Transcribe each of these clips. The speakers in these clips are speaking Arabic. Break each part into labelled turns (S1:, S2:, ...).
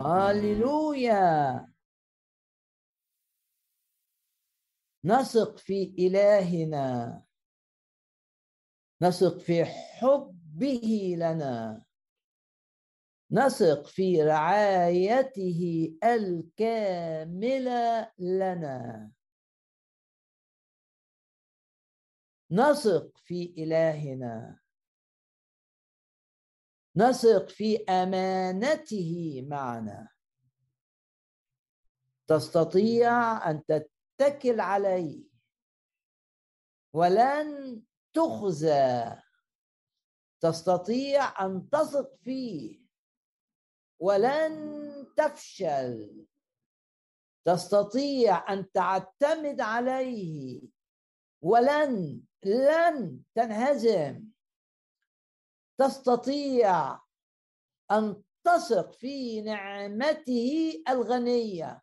S1: هللويا نثق في إلهنا. نثق في حبه لنا. نثق في رعايته الكاملة لنا. نثق في إلهنا. نثق في أمانته معنا. تستطيع أن تتكل عليه. ولن تخزى. تستطيع أن تثق فيه. ولن تفشل. تستطيع أن تعتمد عليه. ولن لن تنهزم. تستطيع أن تثق في نعمته الغنية.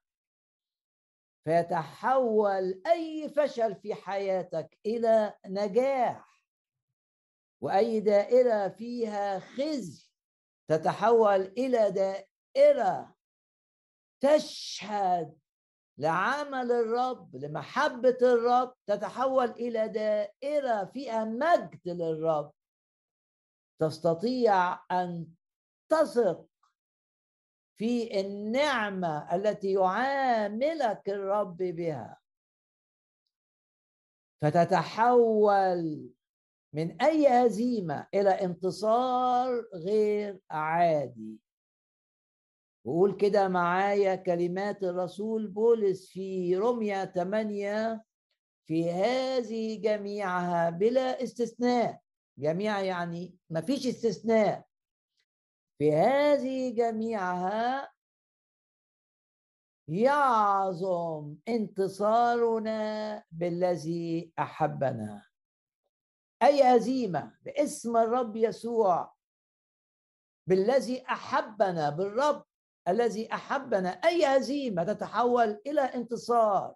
S1: فيتحول أي فشل في حياتك إلى نجاح. واي دائره فيها خزي. تتحول إلى دائرة تشهد لعمل الرب لمحبة الرب. تتحول إلى دائرة فيها مجد للرب. تستطيع أن تثق في النعمة التي يعاملك الرب بها. فتتحول من أي هزيمة إلى انتصار غير عادي. وقول كده معايا كلمات الرسول بولس في رمية 8 في هذه جميعها بلا استثناء. جميع يعني ما فيش استثناء. في هذه جميعها يعظم انتصارنا بالذي أحبنا. أي هزيمه باسم الرب يسوع. بالذي أحبنا بالرب الذي أحبنا. أي هزيمه تتحول إلى انتصار.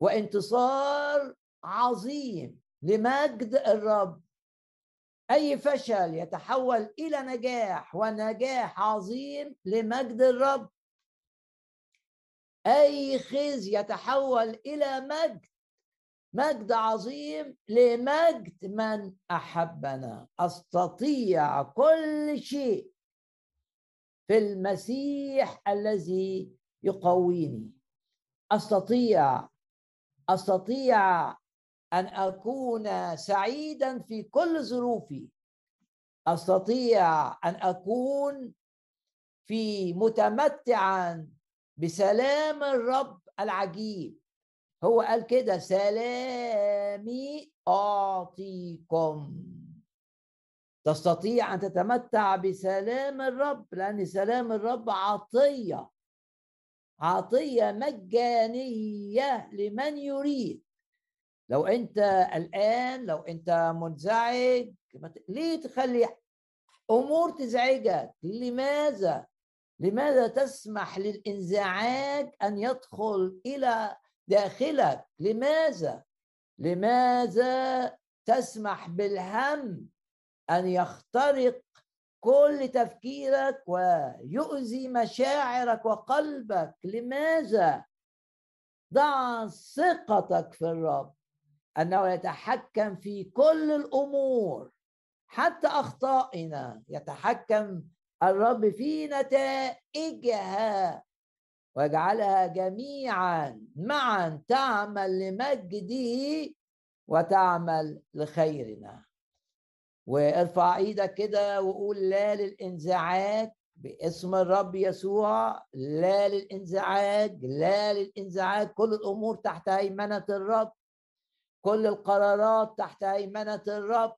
S1: وانتصار عظيم لمجد الرب. أي فشل يتحول إلى نجاح ونجاح عظيم لمجد الرب. أي خزي يتحول إلى مجد مجد عظيم لمجد من أحبنا. أستطيع كل شيء في المسيح الذي يقويني. أستطيع أستطيع أن أكون سعيدا في كل ظروفي. أستطيع أن أكون في متمتعا بسلام الرب العجيب. هو قال كده سلامي أعطيكم. تستطيع أن تتمتع بسلام الرب لأن سلام الرب عطية. عطية مجانية لمن يريد. لو أنت الان لو أنت منزعج ليه تخلي أمور تزعجك؟ لماذا؟ لماذا تسمح للإنزعاج أن يدخل إلى داخلك؟ لماذا؟ لماذا تسمح بالهم أن يخترق كل تفكيرك ويؤذي مشاعرك وقلبك؟ لماذا؟ ضع ثقتك في الرب. أنه يتحكم في كل الأمور حتى أخطائنا. يتحكم الرب في نتائجها واجعلها جميعا معا تعمل لمجده وتعمل لخيرنا. وارفع إيدك كده وقول لا للإنزعاج باسم الرب يسوع لا للإنزعاج لا للإنزعاج. كل الأمور تحت هيمنه الرب. كل القرارات تحت هيمنه الرب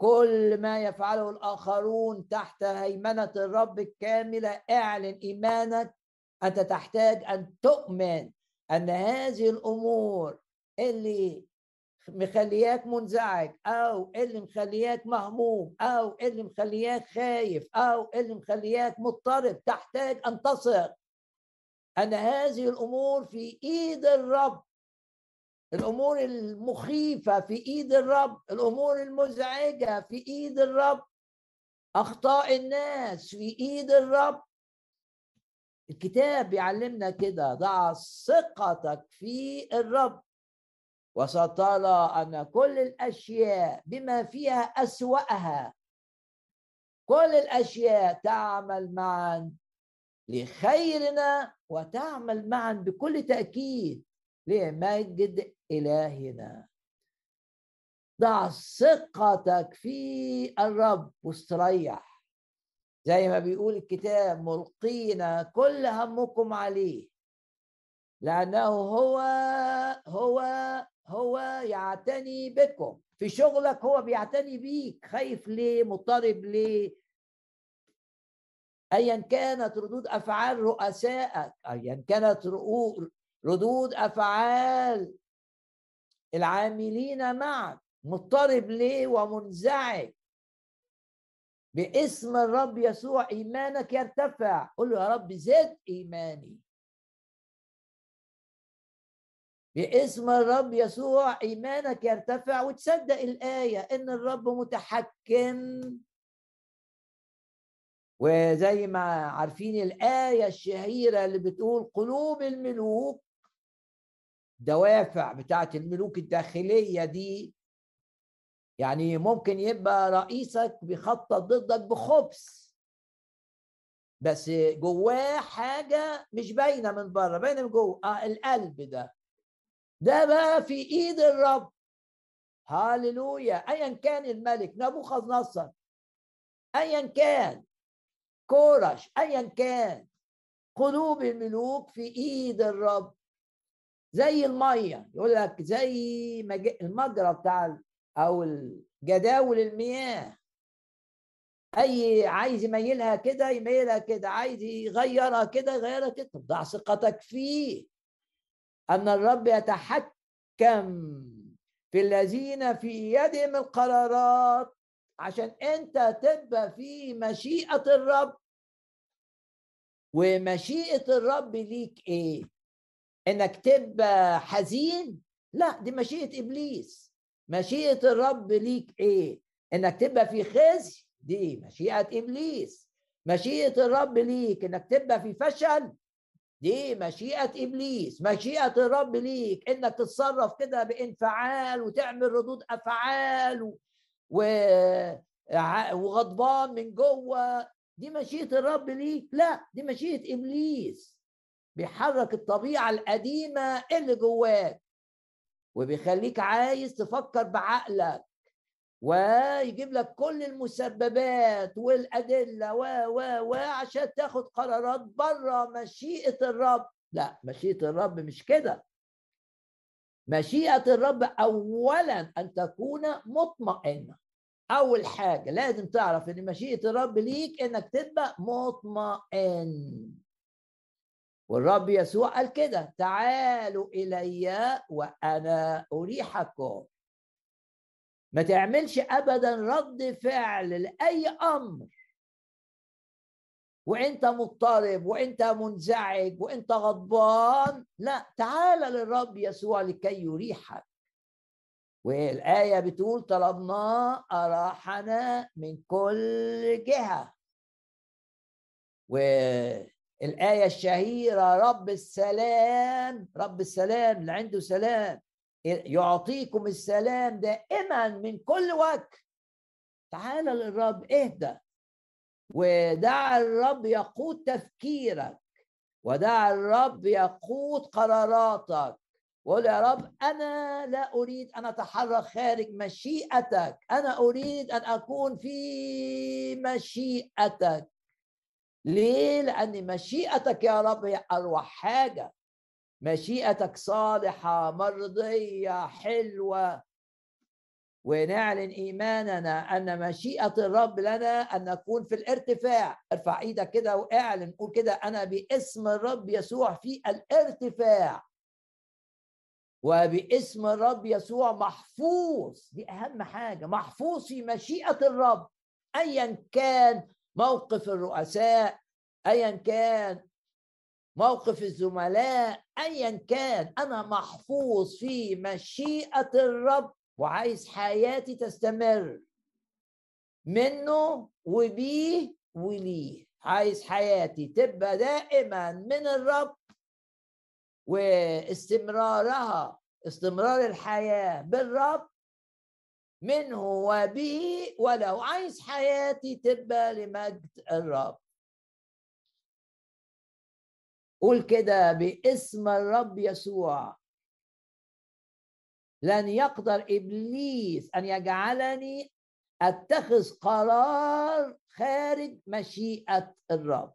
S1: كل ما يفعله الآخرون تحت هيمنه الرب الكاملة. اعلن إيمانك أنت تحتاج أن تؤمن أن هذه الأمور اللي مخلياك منزعج أو اللي مخلياك مهموم أو اللي مخلياك خايف أو اللي مخلياك مضطرب تحتاج أن تثق أن هذه الأمور في إيد الرب. الأمور المخيفة في إيد الرب الأمور المزعجة في إيد الرب. أخطاء الناس في إيد الرب. الكتاب بيعلمنا كده ضع ثقتك في الرب. وسترى أن كل الأشياء بما فيها أسوأها كل الأشياء تعمل معا لخيرنا وتعمل معا بكل تأكيد لمجد إلهنا. ضع ثقتك في الرب واستريح. زي ما بيقول الكتاب ملقين كل همكم عليه. لأنه هو هو هو يعتني بكم. في شغلك هو بيعتني بيك. خايف ليه؟ مضطرب ليه؟ ايا كانت ردود أفعال رؤسائك ايا كانت ردود أفعال العاملين معك مضطرب ليه ومنزعج؟ باسم الرب يسوع إيمانك يرتفع. قل له يا رب زد إيماني. باسم الرب يسوع إيمانك يرتفع. وتصدق الآية إن الرب متحكم. وزي ما عارفين الآية الشهيرة اللي بتقول قلوب الملوك دوافع بتاعت الملوك الداخلية دي. يعني ممكن يبقى رئيسك بيخطط ضدك بخبث. بس جواه حاجة مش باينة من بره باينة من جوه. آه القلب ده. ده بقى في إيد الرب. هاللويا. ايا كان الملك نبوخذ نصر ايا كان. كورش. ايا كان. قلوب الملوك في إيد الرب. زي المية يقول لك زي المجرى بتاع أو جداول المياه. أي عايز يميلها كده يميلها كده عايز يغيرها كده يغيرها كده. ضع ثقتك فيه. أن الرب يتحكم في الذين في يدهم القرارات عشان أنت تبقى في مشيئة الرب. ومشيئة الرب ليك إيه؟ إنك تبقى حزين؟ لا دي مشيئة إبليس. مشيئة الرب ليك إيه؟ إنك تبقى في خزي. دي مشيئة إبليس. مشيئة الرب ليك. إنك تبقى في فشل. دي مشيئة إبليس. مشيئة الرب ليك. إنك تتصرف كده بإنفعال وتعمل ردود أفعال و... و... وغضبان من جوه. دي مشيئة الرب ليك؟ لا دي مشيئة إبليس. بيحرك الطبيعة القديمة اللي جواك وبيخليك عايز تفكر بعقلك ويجيب لك كل المسببات والأدلة و و و عشان تاخد قرارات بره مشيئة الرب. لا مشيئة الرب مش كده. مشيئة الرب أولا أن تكون مطمئنة. أول حاجة لازم تعرف إن مشيئة الرب ليك إنك تبقى مطمئن. والرب يسوع قال كده تعالوا إلي وأنا أريحكم. ما تعملش ابدا رد فعل لأي أمر. وإنت مضطرب وإنت منزعج وإنت غضبان. لا تعال للرب يسوع لكي يريحك. والآية بتقول طلبناه أراحنا من كل جهة. والآية الشهيرة رب السلام رب السلام اللي عنده سلام يعطيكم السلام دائما من كل وجه. تعال للرب اهدى ودع الرب يقود تفكيرك ودع الرب يقود قراراتك. وقول يا رب أنا لا أريد أن أتحرك خارج مشيئتك أنا أريد أن أكون في مشيئتك. ليه؟ لأن مشيئتك يا رب هي أروح حاجة. مشيئتك صالحة مرضية حلوة. ونعلن إيماننا أن مشيئة الرب لنا أن نكون في الارتفاع. ارفع إيدك كده وإعلن قول كده أنا باسم الرب يسوع في الارتفاع. وباسم الرب يسوع محفوظ. دي أهم حاجة محفوظ في مشيئة الرب أيا كان موقف الرؤساء أيا كان. موقف الزملاء ايا كان. أنا محفوظ في مشيئة الرب وعايز حياتي تستمر. منه وبيه وليه. عايز حياتي تبقى دائما من الرب واستمرارها استمرار الحياة بالرب منه وبه ولو عايز حياتي تبقى لمجد الرب. قول كده باسم الرب يسوع. لن يقدر إبليس أن يجعلني أتخذ قرار خارج مشيئة الرب.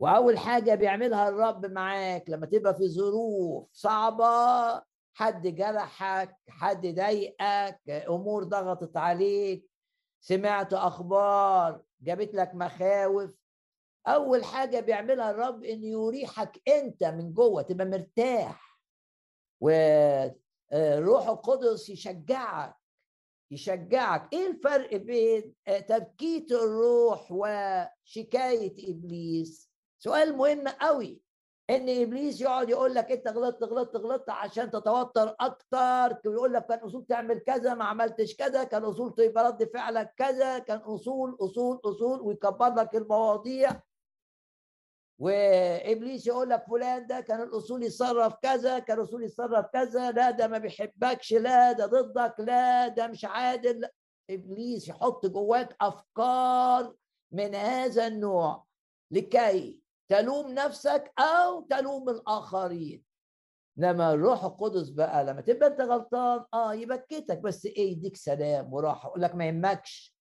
S1: وأول حاجة بيعملها الرب معاك لما تبقى في ظروف صعبة حد جرحك حد ضايقك أمور ضغطت عليك سمعت أخبار جابت لك مخاوف. أول حاجة بيعملها الرب إنه يريحك أنت من جوه تبقى مرتاح. وروح القدس يشجعك يشجعك. إيه الفرق بين تبكيت الروح وشكاية إبليس؟ سؤال مهم قوي إن إبليس يقعد يقول لك إنت غلطت غلطت غلطت عشان تتوتر أكتر ويقول لك كان أصول تعمل كذا ما عملتش كذا كان أصول تبقى رد فعلك كذا كان أصول أصول أصول ويكبر لك المواضيع وإبليس يقول لك فلان ده كان الأصول يتصرف كذا كان الأصول يتصرف كذا لا ده ما بيحبكش لا ده ضدك لا ده مش عادل. إبليس يحط جواك أفكار من هذا النوع لكي تلوم نفسك أو تلوم الآخرين. إنما الروح القدس بقى لما تبقى أنت غلطان آه يبكتك بس إيه يديك سلام وراحة يقول لك ما يهمكش.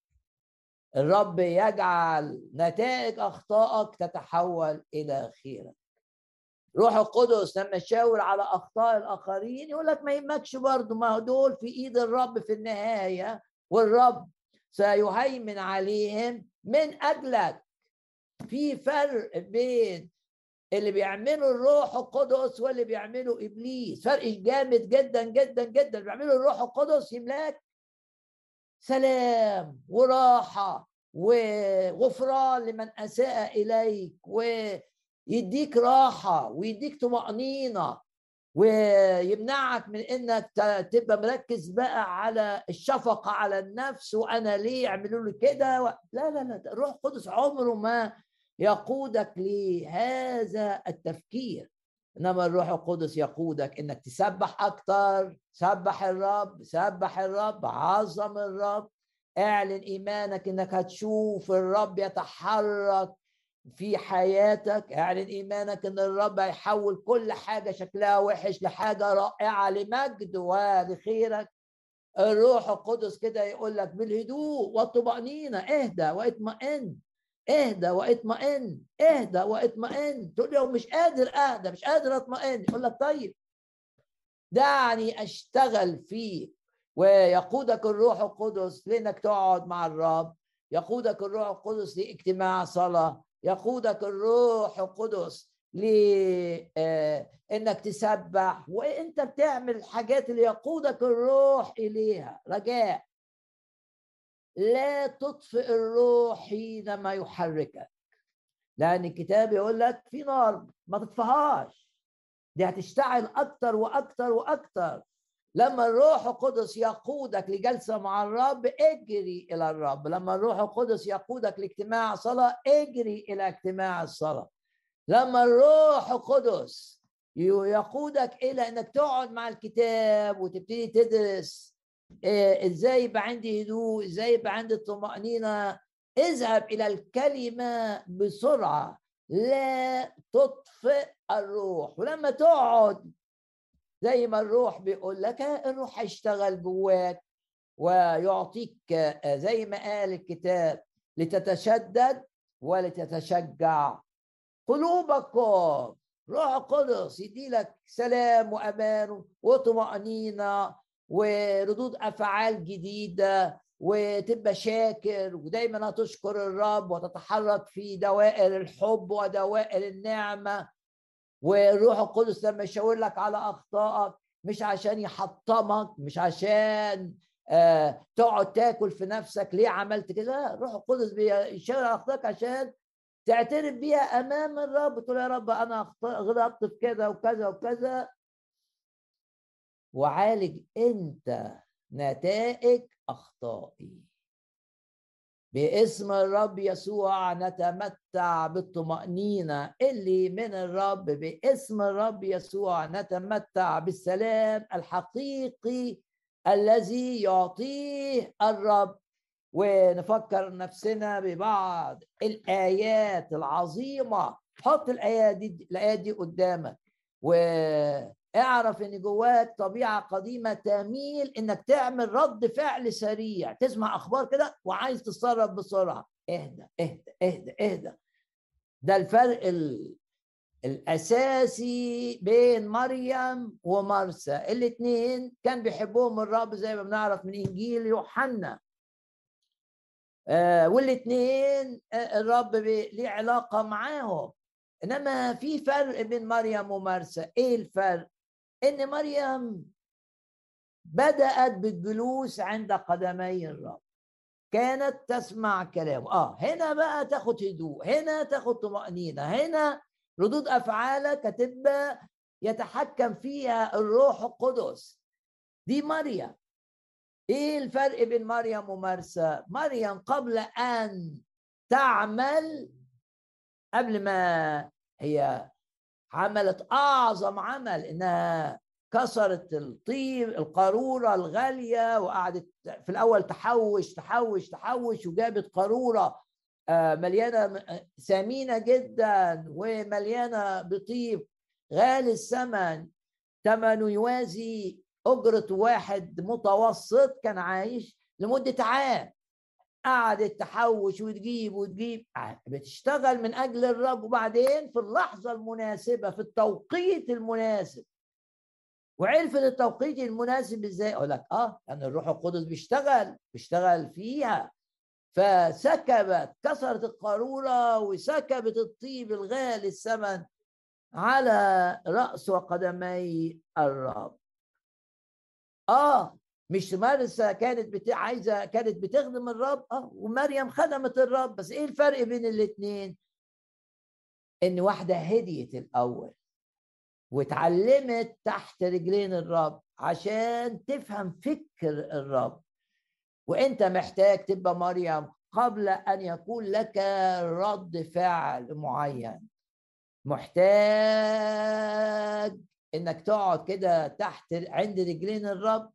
S1: الرب يجعل نتائج أخطائك تتحول إلى خيرك. روح القدس لما يشاور على أخطاء الآخرين يقول لك ما يهمكش برضه ما دول في إيد الرب في النهاية والرب سيهيمن عليهم من أجلك. في فرق بين اللي بيعمله الروح القدس واللي بيعمله إبليس فرق جامد جدا جدا جدا اللي بيعمله الروح القدس يملاك سلام وراحة وغفران لمن أساء إليك ويديك راحة ويديك طمأنينة ويمنعك من إنك تبقى مركز بقى على الشفقة على النفس وأنا ليه يعملوا لي كده. لا لا لا الروح القدس عمره ما يقودك لهذا التفكير. إنما الروح القدس يقودك إنك تسبح أكتر سبح الرب سبح الرب عظم الرب. اعلن إيمانك إنك هتشوف الرب يتحرك في حياتك. اعلن إيمانك إن الرب هيحول كل حاجة شكلها وحش لحاجة رائعة لمجد ولخيرك الروح القدس كده يقول لك بالهدوء والطمأنينة اهدى واطمئن. اهدى واطمئن اهدى واطمئن. تقول له مش قادر اهدى مش قادر اطمئن. يقول لك طيب. دعني اشتغل فيك. ويقودك الروح القدس لإنك تقعد مع الرب. يقودك الروح القدس لاجتماع صلاة. يقودك الروح القدس لانك تسبح. وإنت بتعمل الحاجات اللي يقودك الروح إليها. رجاء. لا تطفئ الروح حينما يحركك. لأن الكتاب يقول لك في نار ما تطفيهاش دي هتشتعل أكتر وأكتر وأكتر. لما الروح القدس يقودك لجلسة مع الرب اجري إلى الرب. لما الروح القدس يقودك لاجتماع صلاة اجري إلى اجتماع الصلاة. لما الروح القدس يقودك إلى أنك تقعد مع الكتاب وتبتدي تدرس إزاي يبقى عندي هدوء؟ إزاي يبقى عندي الطمأنينة اذهب إلى الكلمة بسرعة. لا تطفئ الروح. ولما تقعد زي ما الروح بيقول لك الروح هيشتغل جواك. ويعطيك زي ما قال الكتاب لتتشدد ولتتشجع. قلوبكم روح القدس يدي لك سلام وأمان وطمأنينة. وردود أفعال جديدة وتبقى شاكر ودايما هتشكر الرب وتتحرك في دوائر الحب ودوائر النعمة. والروح القدس لما يشاور لك على أخطائك مش عشان يحطمك مش عشان آه تقعد تاكل في نفسك ليه عملت كده؟ الروح القدس بيشاور على أخطائك عشان تعترف بيها أمام الرب تقول يا رب أنا غلطت في كذا وكذا وكذا. وعالج انت نتائج اخطائي. باسم الرب يسوع نتمتع بالطمأنينة. اللي من الرب باسم الرب يسوع نتمتع بالسلام الحقيقي الذي يعطيه الرب. ونفكر نفسنا ببعض الآيات العظيمة. حط الآيات دي الآيات دي قدامك. واعرف ان جواك طبيعة قديمة تميل انك تعمل رد فعل سريع. تسمع أخبار كده وعايز تتصرف بسرعة. اهدى اهدى اهدى اهدى. ده الفرق ال... الاساسي بين مريم ومرسى. الاثنين كان بيحبوهم الرب زي ما بنعرف من انجيل يوحنا. آه والاثنين آه الرب ليه علاقة معاهم. انما في فرق بين مريم ومرسى. إيه الفرق؟ إن مريم بدأت بالجلوس عند قدمي الرب. كانت تسمع كلامه. آه هنا بقى تاخد هدوء هنا تاخد طمأنينة هنا ردود افعالك هتبقى يتحكم فيها الروح القدس. دي مريم. إيه الفرق بين مريم ومرسى؟ مريم قبل أن تعمل قبل ما هي عملت أعظم عمل إنها كسرت الطيب القارورة الغالية وقعدت في الأول تحوش تحوش تحوش وجابت قارورة آه، مليانة ثمينة جدا ومليانة بطيب غالي الثمن. ثمنه يوازي أجرة واحد متوسط كان عايش لمدة عام. قعدت تحوش وتجيب وتجيب. بتشتغل من أجل الرب وبعدين في اللحظة المناسبة في التوقيت المناسب. وعرفت التوقيت المناسب إزاي؟ أقول لك آه يعني الروح القدس بيشتغل بيشتغل فيها. فسكبت كسرت القارورة وسكبت الطيب الغالي الثمن على رأس وقدمي الرب. آه مش مرسى كانت بت... عايزة كانت بتخدم الرب؟ آه ومريم خدمت الرب. بس إيه الفرق بين الاثنين إن واحدة هديت الأول واتعلمت تحت رجلين الرب عشان تفهم فكر الرب. وإنت محتاج تبقى مريم قبل أن يكون لك رد فعل معين. محتاج إنك تقعد كده تحت عند رجلين الرب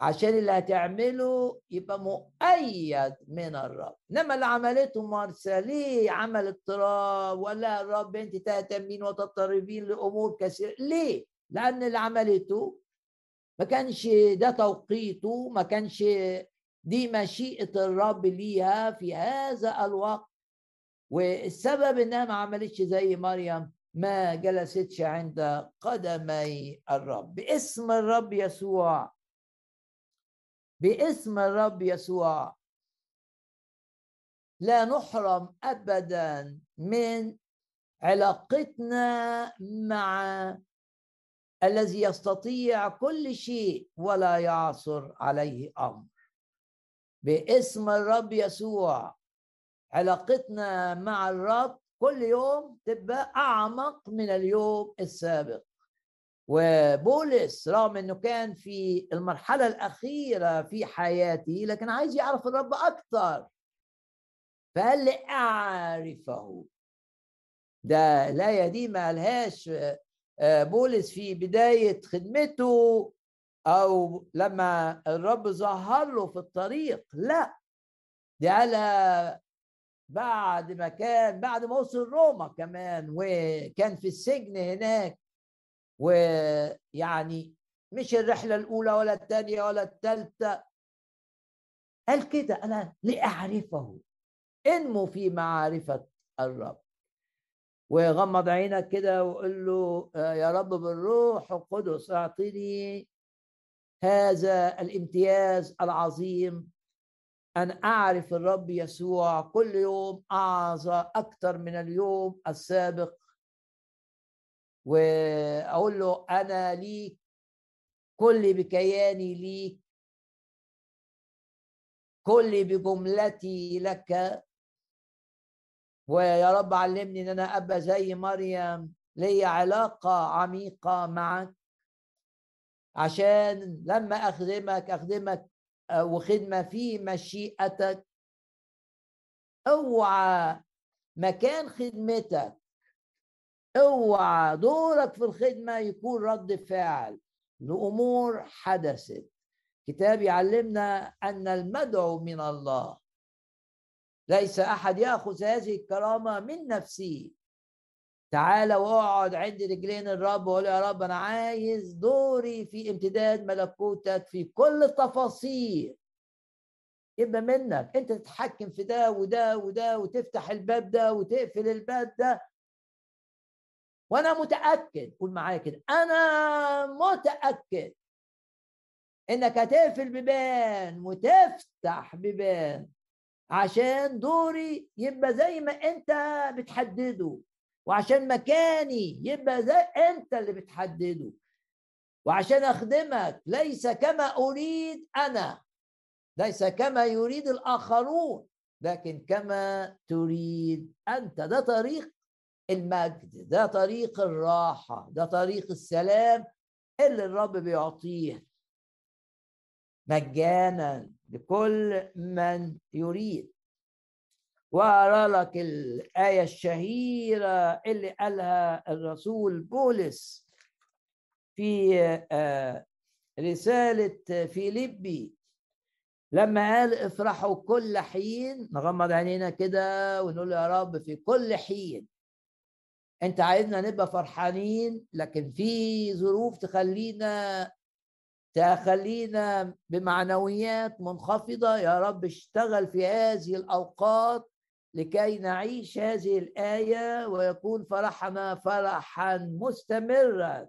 S1: عشان اللي هتعمله يبقى مؤيد من الرب. إنما اللي عملته مرسى ليه عمل اضطراب ولا الرب أنت تهتمين وتضطربين لأمور كثيرة. ليه؟ لأن اللي عملته ما كانش ده توقيته ما كانش دي مشيئة الرب ليها في هذا الوقت. والسبب إنها ما عملتش زي مريم ما جلستش عند قدمي الرب. باسم الرب يسوع. باسم الرب يسوع. لا نحرم ابدا من علاقتنا مع الذي يستطيع كل شيء ولا يعصر عليه أمر. باسم الرب يسوع. علاقتنا مع الرب كل يوم تبقى أعمق من اليوم السابق. وبولس رغم إنه كان في المرحلة الأخيرة في حياتي لكن عايز يعرف الرب أكثر فقال لي أعرفه. ده الايه دي ما قالهاش آه، بولس في بداية خدمته أو لما الرب ظهر له في الطريق. لا دي قالها بعد ما كان بعد ما وصل روما كمان وكان في السجن هناك. ويعني مش الرحلة الأولى ولا الثانية ولا الثالثة. قال كده أنا لاعرفه إنمو في معرفة الرب. وغمض عينك كده وقول له آه، يا رب بالروح القدس اعطني هذا الامتياز العظيم. أن أعرف الرب يسوع كل يوم اعظم أكثر من اليوم السابق. وأقول له أنا ليك كل بكياني ليك. كل بجملتي لك. ويا رب علمني إن أنا أبقى زي مريم لي علاقة عميقة معك عشان لما أخدمك أخدمك آه، وخدمة في مشيئتك. اوعى مكان خدمتك اوعى دورك في الخدمة يكون رد فعل لأمور حدثت. كتاب يعلمنا أن المدعو من الله. ليس أحد يأخذ هذه الكرامة من نفسه. تعال واقعد عند رجلين الرب وقول يا رب أنا عايز دوري في امتداد ملكوتك في كل التفاصيل. يبقى منك. أنت تتحكم في ده وده وده وتفتح الباب ده وتقفل الباب ده وأنا متأكد قول معايا كده أنا متأكد انك هتقفل بيبان وتفتح بيبان عشان دوري يبقى زي ما أنت بتحدده وعشان مكاني يبقى زي أنت اللي بتحدده وعشان أخدمك ليس كما أريد أنا ليس كما يريد الآخرون لكن كما تريد أنت. ده طريق المجد ده طريق الراحة ده طريق السلام اللي الرب بيعطيه مجانا لكل من يريد. وأرى لك الآية الشهيرة اللي قالها الرسول بولس في آه، رسالة فيليبي لما قال افرحوا كل حين نغمض عينينا كده ونقول يا رب في كل حين. انت عايزنا نبقى فرحانين لكن في ظروف تخلينا تخلينا بمعنويات منخفضة. يا رب اشتغل في هذه الأوقات لكي نعيش هذه الآية ويكون فرحنا فرحا مستمرا.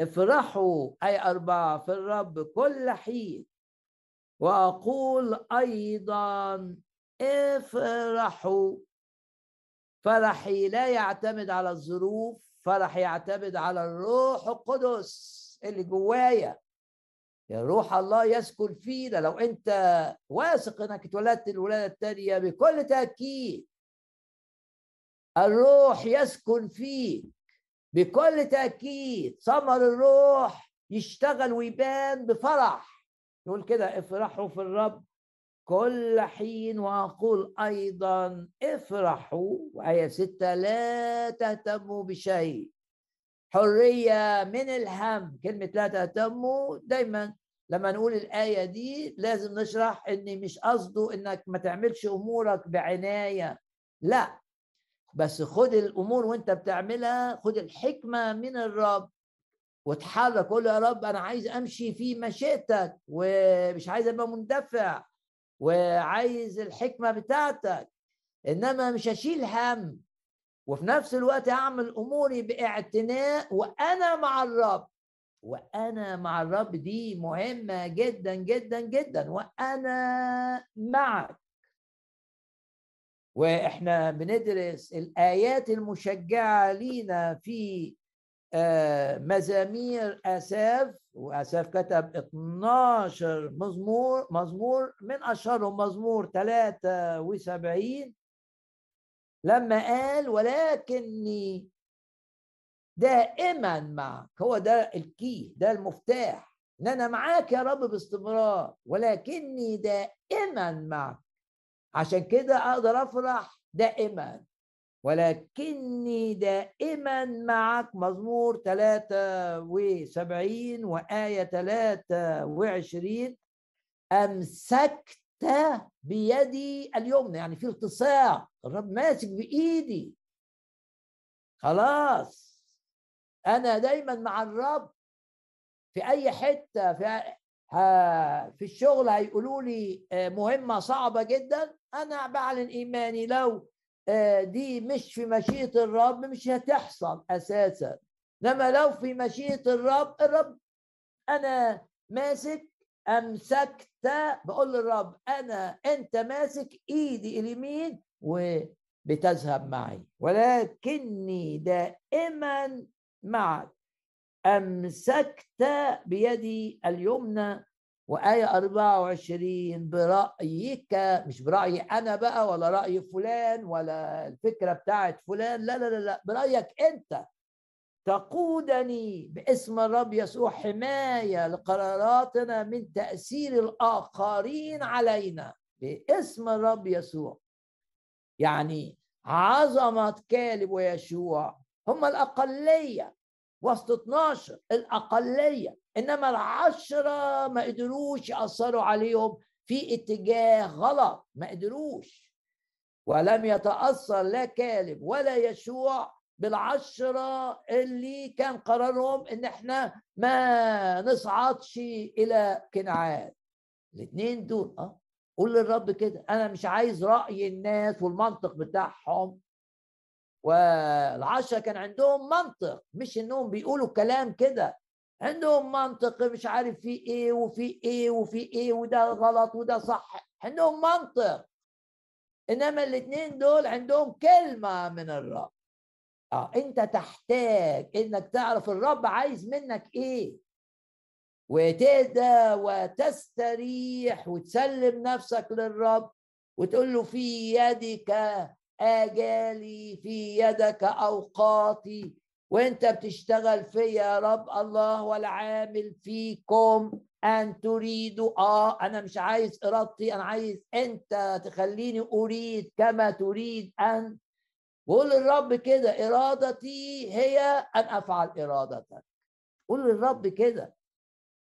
S1: افرحوا أي أربعة في الرب كل حين. وأقول أيضا افرحوا. فرحي لا يعتمد على الظروف فرحي يعتمد على الروح القدس. اللي جوايا. يا روح الله يسكن فينا. لو أنت واثق إنك اتولدت الولاده الثانية بكل تأكيد. الروح يسكن فيك بكل تأكيد. ثمر الروح يشتغل ويبان بفرح. يقول كده افرحوا في الرب كل حين وأقول أيضا افرحوا وآية ستة لا تهتموا بشيء. حرية من الهم كلمة لا تهتموا. دايما لما نقول الآية دي لازم نشرح إن مش قصده إنك ما تعملش أمورك بعناية. لا بس خد الأمور وأنت بتعملها خد الحكمة من الرب وتحرك قول يا رب أنا عايز أمشي في مشيئتك ومش عايز أبقى مندفع. وعايز الحكمة بتاعتك إنما مش هشيل هم. وفي نفس الوقت أعمل أموري باعتناء وأنا مع الرب. وأنا مع الرب دي مهمة جدا جدا جدا. وأنا معك. وإحنا بندرس الآيات المشجعة لينا في مزامير آساف وآساف كتب 12 مزمور مزمور من أشهرهم مزمور 73 لما قال ولكني دائما معك هو ده الكي ده المفتاح إن أنا معاك يا رب باستمرار ولكني دائما معك. عشان كده أقدر أفرح دائما. ولكني دائما معك مزمور 73 وآية 23 أمسكت بيدي اليمنى يعني في التصاق الرب ماسك بإيدي. خلاص أنا دايما مع الرب. في أي حتة في في الشغل هيقولوا لي آه، مهمة صعبة جدا أنا بعلن إيماني لو دي مش في مشيئة الرب مش هتحصل أساسا. إنما لو في مشيئة الرب الرب أنا ماسك أمسكت بقول للرب أنا أنت ماسك إيدي اليمين وبتذهب معي. ولكني دائما معك. أمسكت بيدي اليمنى وآية 24 برأيك مش برأيي أنا بقى ولا رأي فلان ولا الفكرة بتاعت فلان لا لا لا, لا برأيك أنت. تقودني باسم الرب يسوع حماية لقراراتنا من تأثير الآخرين علينا باسم الرب يسوع. يعني عظمة كالب ويشوع هم الأقلية. وسط 12 الأقلية إنما العشرة ما قدروش يأثروا عليهم في اتجاه غلط ما قدروش. ولم يتأثر لا كالب ولا يشوع بالعشرة اللي كان قرارهم إن إحنا ما نصعدش إلى كنعان. الاثنين دول آه قول للرب كده أنا مش عايز رأي الناس والمنطق بتاعهم. والعشرة كان عندهم منطق مش إنهم بيقولوا كلام كده. عندهم منطق مش عارف في إيه وفي إيه وفي إيه وده غلط وده صح عندهم منطق. إنما الاثنين دول عندهم كلمة من الرب. آه أنت تحتاج إنك تعرف الرب عايز منك إيه. وتهدى وتستريح وتسلم نفسك للرب وتقول له في يدك آجالي في يدك أوقاتي. وأنت بتشتغل فيا يا رب الله والعامل فيكم. أن تريدوا آه أنا مش عايز إرادتي أنا عايز أنت تخليني أريد كما تريد أن. قول للرب كده إرادتي هي أن أفعل إرادتك. قول للرب كده.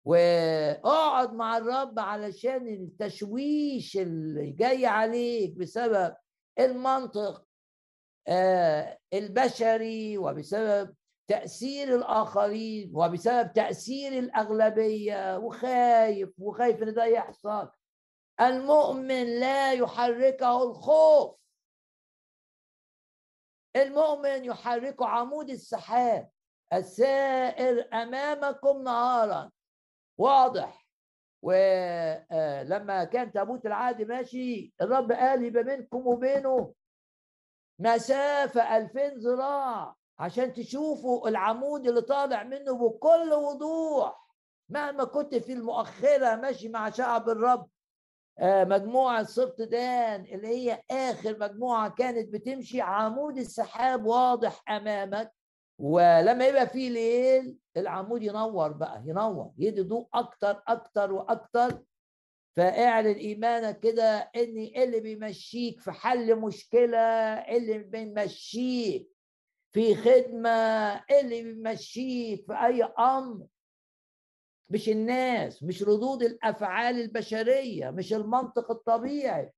S1: وأقعد مع الرب علشان التشويش اللي جاي عليك بسبب المنطق آه البشري وبسبب تأثير الآخرين وبسبب تأثير الأغلبية وخايف وخايف إن ده يحصل. المؤمن لا يحركه الخوف. المؤمن يحركه عمود السحاب السائر أمامكم نهارا. واضح. ولما كان تابوت العهد ماشي الرب قال يبقى بينكم وبينه مسافة ألفين ذراع عشان تشوفوا العمود اللي طالع منه بكل وضوح. مهما كنت في المؤخرة ماشي مع شعب الرب مجموعة صفت دان اللي هي آخر مجموعة كانت بتمشي عمود السحاب واضح أمامك. ولما يبقى في ليل العمود ينور بقى ينور يدي ضوء أكتر أكتر وأكتر. فاعلن إيمانك كده إن اللي بيمشيك في حل مشكلة اللي بيمشيك في خدمة اللي بيمشيك في أي أمر. مش الناس مش ردود الأفعال البشرية مش المنطق الطبيعي.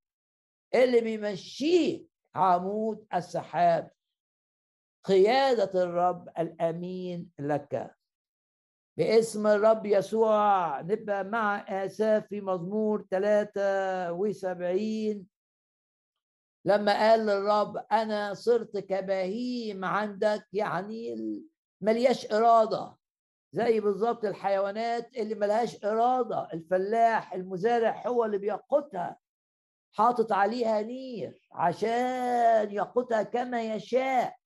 S1: اللي بيمشيك عمود السحاب. قيادة الرب الأمين لك. باسم الرب يسوع نبقى مع آساف في مزمور 73 لما قال للرب أنا صرت كبهيم عندك يعني ملياش إرادة زي بالظبط الحيوانات اللي ملهاش إرادة الفلاح المزارع هو اللي بيقوتها حاطط عليها نير عشان يقودها كما يشاء.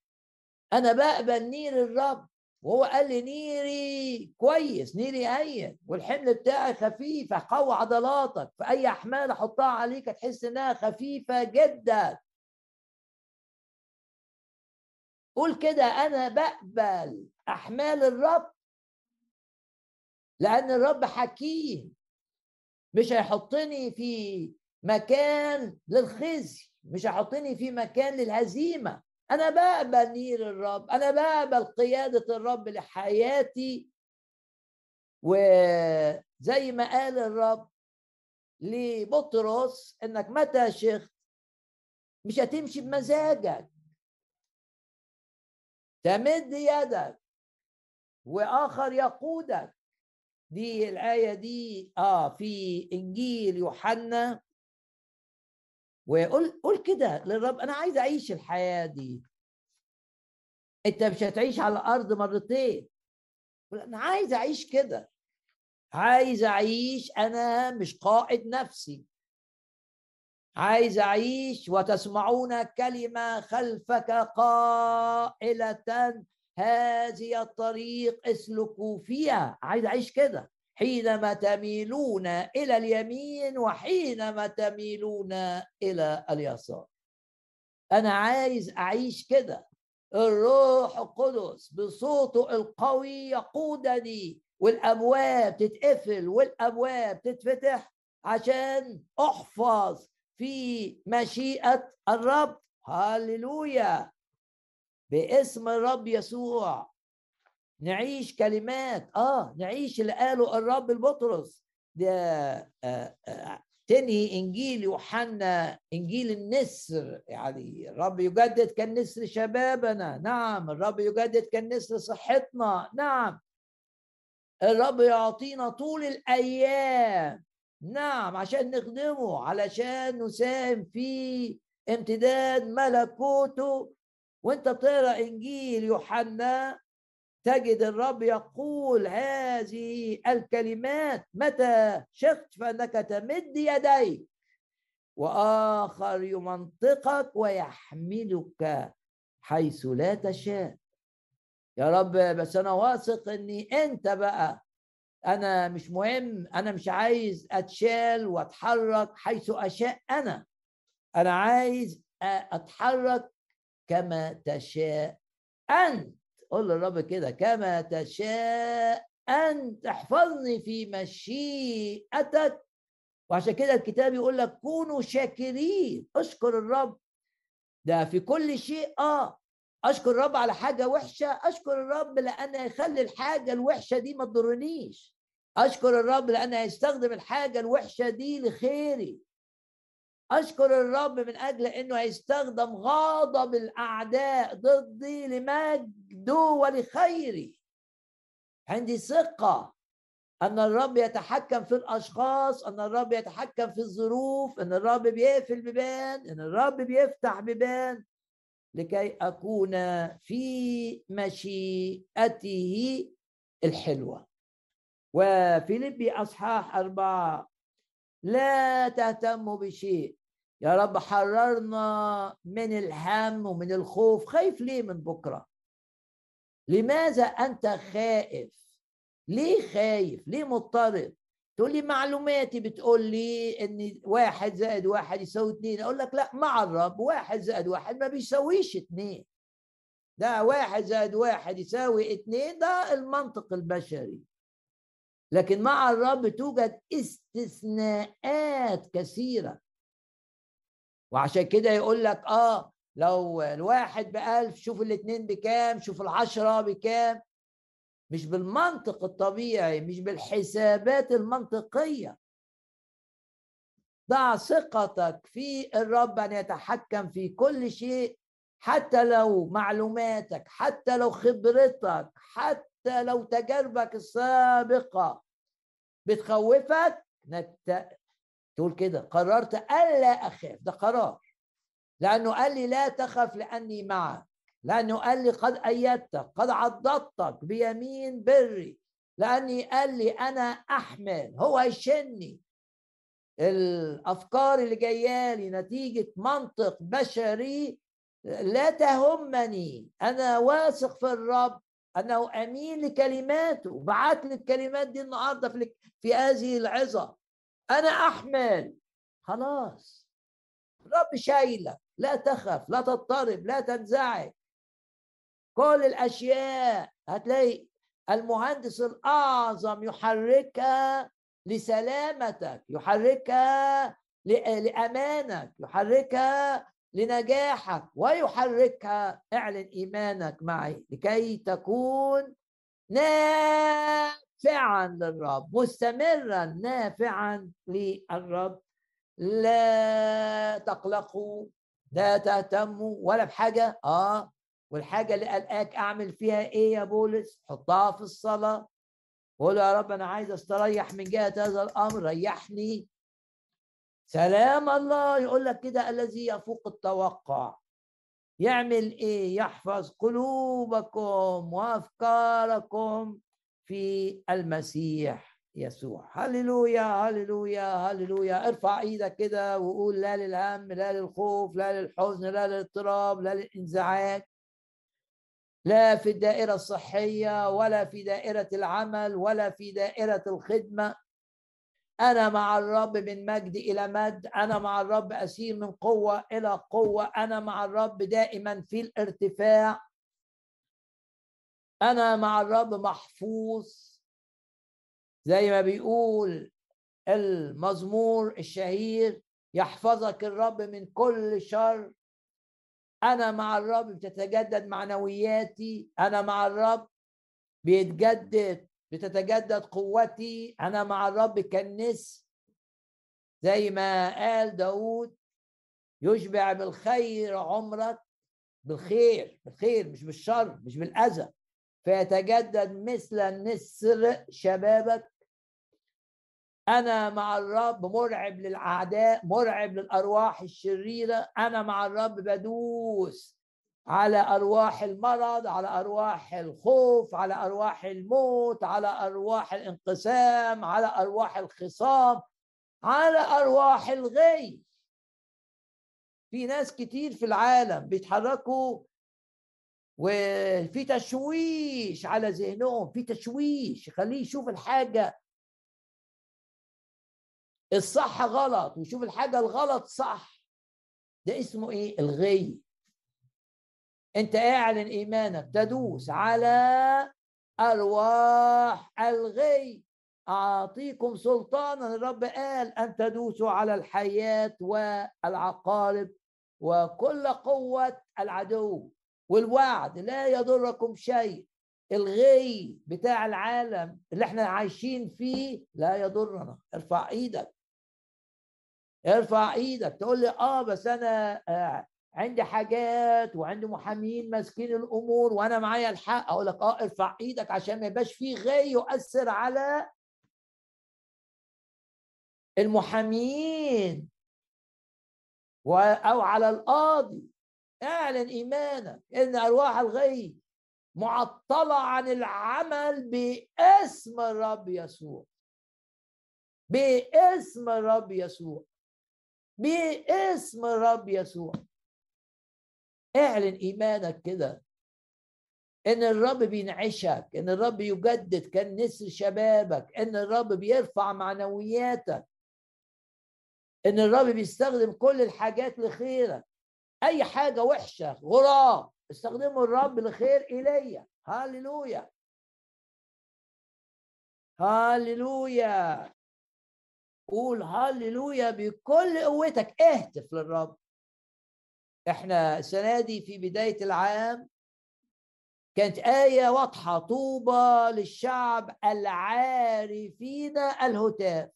S1: أنا بقبل نير الرب وهو قال لي نيري كويس نيري هين والحمل بتاعي خفيف قوي عضلاتك فأي أحمال أحطها عليك تحس إنها خفيفة جدا. قول كده أنا بقبل أحمال الرب؟ لأن الرب حكيم مش هيحطني في مكان للخزي مش هيحطني في مكان للهزيمة. أنا بقبل نير الرب أنا بقبل قياده الرب لحياتي. وزي ما قال الرب لبطرس إنك متى شخت مش هتمشي بمزاجك. تمد يدك وآخر يقودك. دي الآية دي آه في إنجيل يوحنا وقول قول كده للرب أنا عايز أعيش الحياة دي. أنت مش هتعيش على الأرض مرتين. أنا عايز أعيش كده. عايز أعيش أنا مش قائد نفسي. عايز أعيش وتسمعون كلمة خلفك قائلة. هذه الطريق اسلكوا فيها. عايز أعيش كده. حينما تميلون إلى اليمين وحينما تميلون إلى اليسار. أنا عايز أعيش كده. الروح القدس بصوته القوي يقودني والأبواب تتقفل والأبواب تتفتح عشان أحفظ في مشيئة الرب. هللويا! باسم الرب يسوع. نعيش كلمات. آه نعيش اللي قاله الرب البطرس. ده آه آه تنهي إنجيل يوحنا إنجيل النسر. يعني الرب يجدد كالنسر شبابنا. نعم الرب يجدد كالنسر صحتنا. نعم. الرب يعطينا طول الأيام. نعم عشان نخدمه علشان نساهم في امتداد ملكوته. وأنت بتقرأ إنجيل يوحنا تجد الرب يقول هذه الكلمات متى شخت فإنك تمد يديك وآخر يمنطقك ويحملك حيث لا تشاء. يا رب بس أنا واثق إني أنت بقى. أنا مش مهم أنا مش عايز أتشال وأتحرك حيث أشاء أنا. أنا عايز أتحرك كما تشاء أنت. قول للرب كده كما تشاء ان تحفظني في مشيئتك. وعشان كده الكتاب يقول لك كونوا شاكرين. أشكر الرب. ده في كل شيء آه. أشكر الرب على حاجة وحشة. أشكر الرب لأن يخلي الحاجة الوحشة دي ما تضرنيش. أشكر الرب لأن هيستخدم الحاجة الوحشة دي لخيري. أشكر الرب من أجل إنه هيستخدم غضب الأعداء ضدي لمجده ولخيري. عندي ثقة أن الرب يتحكم في الأشخاص أن الرب يتحكم في الظروف أن الرب بيقفل بيبان أن الرب بيفتح بيبان لكي أكون في مشيئته الحلوة. وفيليبي أصحاح أربعة لا تهتموا بشيء يا رب حررنا من الهم ومن الخوف. خايف ليه من بكرة؟ لماذا أنت خائف؟ ليه خايف؟ ليه مضطرب؟ تقول لي معلوماتي بتقول لي إن واحد زائد واحد يساوي اتنين. أقول لك لا مع الرب واحد زائد واحد ما بيساويش اتنين. ده واحد زائد واحد يساوي اتنين ده المنطق البشري. لكن مع الرب توجد استثناءات كثيرة. وعشان كده يقول لك آه لو الواحد بألف شوف الاتنين بكام شوف العشرة بكام مش بالمنطق الطبيعي مش بالحسابات المنطقية ضع ثقتك في الرب أن يتحكم في كل شيء حتى لو معلوماتك حتى لو خبرتك حتى لو تجاربك السابقة بتخوفك. تقول كده قررت ألا أخاف. ده قرار. لأنه قال لي لا تخف لأني معك. لأنه قال لي قد أيدتك قد عضدتك بيمين بري. لأني قال لي أنا أحمل. هو يشني الأفكار اللي جاية لي نتيجة منطق بشري لا تهمني. أنا واثق في الرب. أنه أمين لكلماته. بعت لي الكلمات دي النهاردة في, في هذه العظة. أنا أحمل. خلاص. الرب شايلك. لا تخف لا تضطرب لا تنزعج. كل الأشياء هتلاقي المهندس الأعظم يحركها لسلامتك يحركها لأمانك يحركها لنجاحك ويحركها اعلن إيمانك معي لكي تكون نافعا للرب مستمرا نافعا للرب. لا تقلقوا لا تهتموا ولا بحاجة. آه والحاجة اللي قلقاك أعمل فيها إيه يا بولس؟ حطها في الصلاة. قول يا رب أنا عايز أستريح من جهة هذا الأمر ريحني. سلام الله. يقول لك كده الذي يفوق التوقع. يعمل إيه؟ يحفظ قلوبكم وأفكاركم. في المسيح يسوع. هللويا هللويا هللويا. ارفع إيدك كده وقول لا للهم لا للخوف لا للحزن لا للاضطراب لا للانزعاج. لا في الدائرة الصحية ولا في دائرة العمل ولا في دائرة الخدمة. أنا مع الرب من مجد إلى مجد. أنا مع الرب أسير من قوة إلى قوة. أنا مع الرب دائما في الارتفاع. أنا مع الرب محفوظ. زي ما بيقول المزمور الشهير يحفظك الرب من كل شر. أنا مع الرب بتتجدد معنوياتي. أنا مع الرب بيتجدد بتتجدد قوتي. أنا مع الرب كالنس. زي ما قال داود يشبع بالخير عمرك بالخير بالخير مش بالشر مش بالأذى. فيتجدد مثل النسر شبابك. أنا مع الرب مرعب للأعداء مرعب للأرواح الشريرة. أنا مع الرب بدوس على أرواح المرض على أرواح الخوف على أرواح الموت على أرواح الانقسام على أرواح الخصام على أرواح الغي. في ناس كتير في العالم بيتحركوا وفي تشويش على ذهنهم في تشويش. يخليه يشوف الحاجة. الصح غلط ويشوف الحاجة الغلط صح. ده اسمه إيه؟ الغي. أنت أعلن إيمانك تدوس على أرواح الغي. أعطيكم سلطانا الرب قال أن تدوسوا على الحياة والعقارب وكل قوة العدو. والوعد لا يضركم شيء. الغي بتاع العالم اللي إحنا عايشين فيه لا يضرنا. ارفع إيدك. ارفع إيدك. تقول لي آه بس أنا آه عندي حاجات وعندي محامين ماسكين الأمور وأنا معايا الحق. أقول لك آه ارفع إيدك عشان ما يبقاش فيه غي يؤثر على المحامين أو على القاضي. اعلن إيمانك إن أرواح الغي معطلة عن العمل باسم الرب يسوع. باسم الرب يسوع. باسم الرب يسوع. اعلن إيمانك كده. إن الرب بينعشك إن الرب يجدد كان نسر شبابك إن الرب بيرفع معنوياتك إن الرب بيستخدم كل الحاجات لخيرك. أي حاجة وحشة غراب. استخدموا الرب لخير ايليا هللويا هللويا قول هللويا بكل قوتك. اهتف للرب. إحنا السنة دي في بداية العام كانت آية واضحة طوبى للشعب العارفين الهتاف.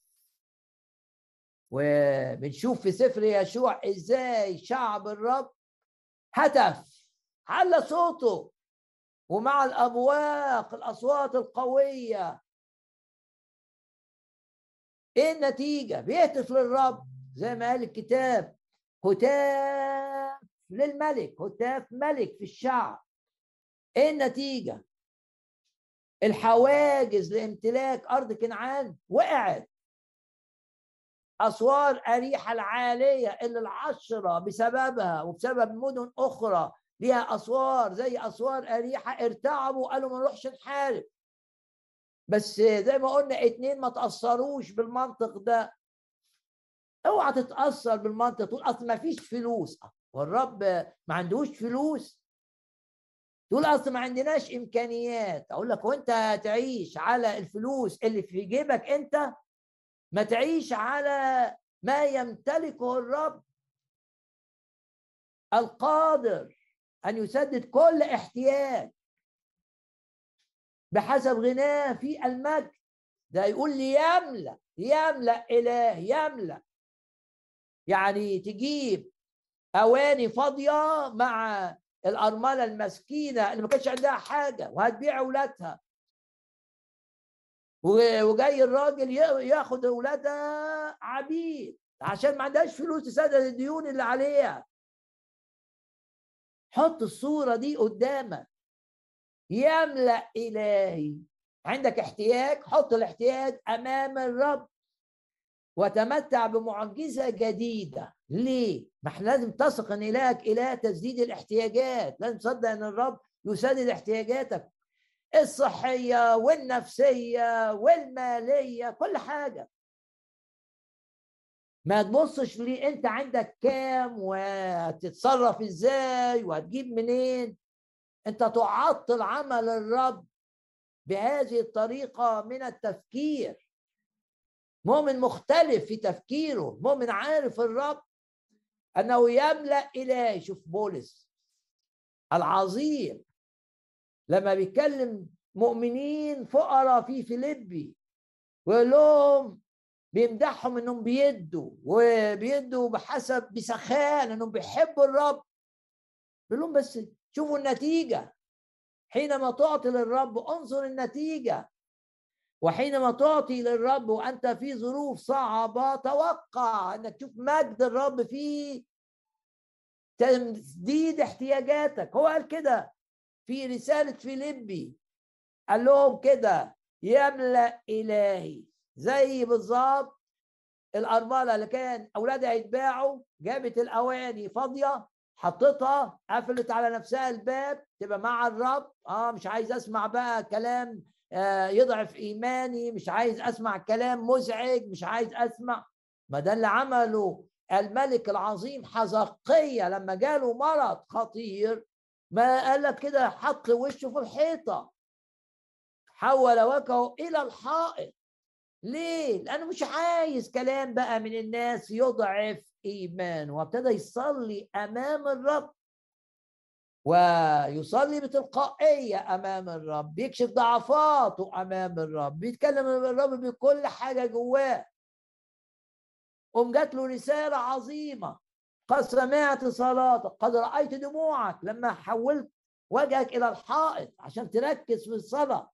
S1: وبنشوف في سفر يشوع إزاي شعب الرب هتف على صوته ومع الأبواق الأصوات القوية. إيه النتيجة؟ بيهتف للرب زي ما قال الكتاب هتاف للملك هتاف ملك في الشعب. إيه النتيجة؟ الحواجز لامتلاك أرض كنعان وقعت. اسوار أريحة العالية اللي العشرة بسببها وبسبب مدن أخرى ليها اسوار زي اسوار أريحة ارتعبوا قالوا ما نروحش نحارب. بس زي ما قلنا اتنين ما تأثروش بالمنطق ده. اوعى تتأثر بالمنطق تقول أصل ما فيش فلوس. والرب ما عندوش فلوس. تقول أصل ما عندناش إمكانيات. أقول لك وأنت هتعيش على الفلوس اللي في جيبك أنت ما تعيش على ما يمتلكه الرب القادر أن يسدد كل احتياج. بحسب غناه في المجد. ده يقول لي يملأ يملأ إله يملأ. يعني تجيب أواني فاضية مع الأرملة المسكينة اللي ما كانش عندها حاجة وهتبيع أولادها. وجاي الراجل ياخد اولادها عبيد عشان ما عندهاش فلوس تسدد الديون اللي عليها. حط الصورة دي قدامك. يملأ إلهي. عندك احتياج؟ حط الاحتياج أمام الرب. وتمتع بمعجزة جديدة. ليه؟ ما إحنا لازم تثق إن إلهك إله تسديد الاحتياجات. لازم تصدق إن الرب يسدد احتياجاتك. الصحية والنفسية والمالية كل حاجة. ما تبصش ليه أنت عندك كام وهتتصرف إزاي وهتجيب منين. أنت تعطل عمل الرب بهذه الطريقة من التفكير. مؤمن مختلف في تفكيره مؤمن عارف الرب أنه يملأ الهي شوف بولس العظيم. لما بيتكلم مؤمنين فقراء في فيليبي ويقول لهم بيمدحهم إنهم بيدوا وبيدوا بحسب بسخاء إنهم بيحبوا الرب. بيقول لهم بس شوفوا النتيجة. حينما تعطي للرب انظر النتيجة. وحينما تعطي للرب وأنت في ظروف صعبة توقع إنك تشوف مجد الرب في تسديد احتياجاتك. هو قال كده. في رسالة فيليبي. قال لهم كده يملا الهي زي بالظبط الأرملة اللي كان اولادها يتباعوا جابت الأواني فاضية حطتها قفلت على نفسها الباب تبقى مع الرب آه مش عايز أسمع بقى كلام آه يضعف إيماني مش عايز أسمع كلام مزعج مش عايز أسمع. ما ده اللي عمله الملك العظيم حزقية لما جاله مرض خطير ما قال لك كده؟ حط وشه في الحيطة. حول وجهه إلى الحائط. ليه؟ لأنه مش عايز كلام بقى من الناس يضعف إيمانه وابتدى يصلي أمام الرب. ويصلي بتلقائية أمام الرب بيكشف ضعفاته أمام الرب بيتكلم الرب بكل حاجة جواه. قوم جات له رسالة عظيمة. قد سمعت صلاتك قد رأيت دموعك لما حولت وجهك إلى الحائط عشان تركز في الصلاة.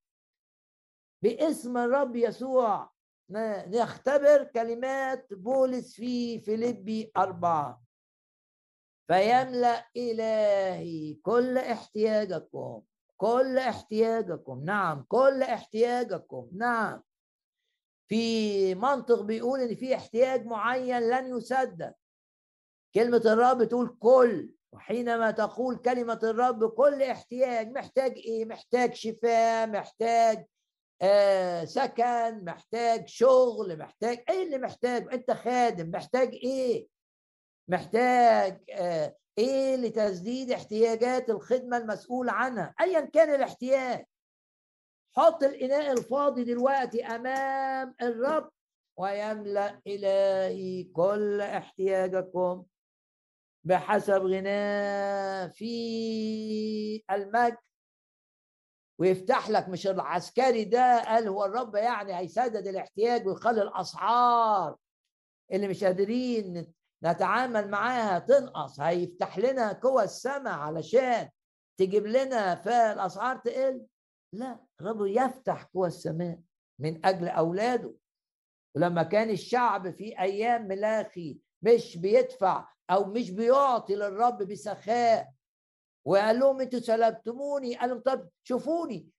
S1: باسم الرب يسوع نختبر كلمات بولس في فيليبي أربعة. فيملأ إلهي كل احتياجكم كل احتياجكم نعم كل احتياجكم نعم. في منطق بيقول إن في احتياج معين لن يسدد. كلمة الرب تقول كل وحينما تقول كلمة الرب كل احتياج محتاج إيه؟ محتاج شفاء محتاج آه سكن محتاج شغل محتاج إيه اللي محتاج أنت خادم محتاج إيه؟ محتاج آه إيه لتسديد احتياجات الخدمة المسؤول عنها؟ ايا كان الاحتياج. حط الإناء الفاضي دلوقتي أمام الرب ويملأ إلهي كل احتياجكم. بحسب غناه في المجد. ويفتح لك مش العسكري ده قال هو الرب يعني هيسدد الاحتياج ويخلي الأسعار اللي مش قادرين نتعامل معاها تنقص. هيفتح لنا قوى السماء علشان تجيب لنا فالاسعار تقل؟ لا الرب يفتح قوى السماء من أجل أولاده. ولما كان الشعب في أيام ملاخي مش بيدفع أو مش بيعطي للرب بسخاء. وقال لهم أنتوا سلبتموني. قال لهم طب شوفوني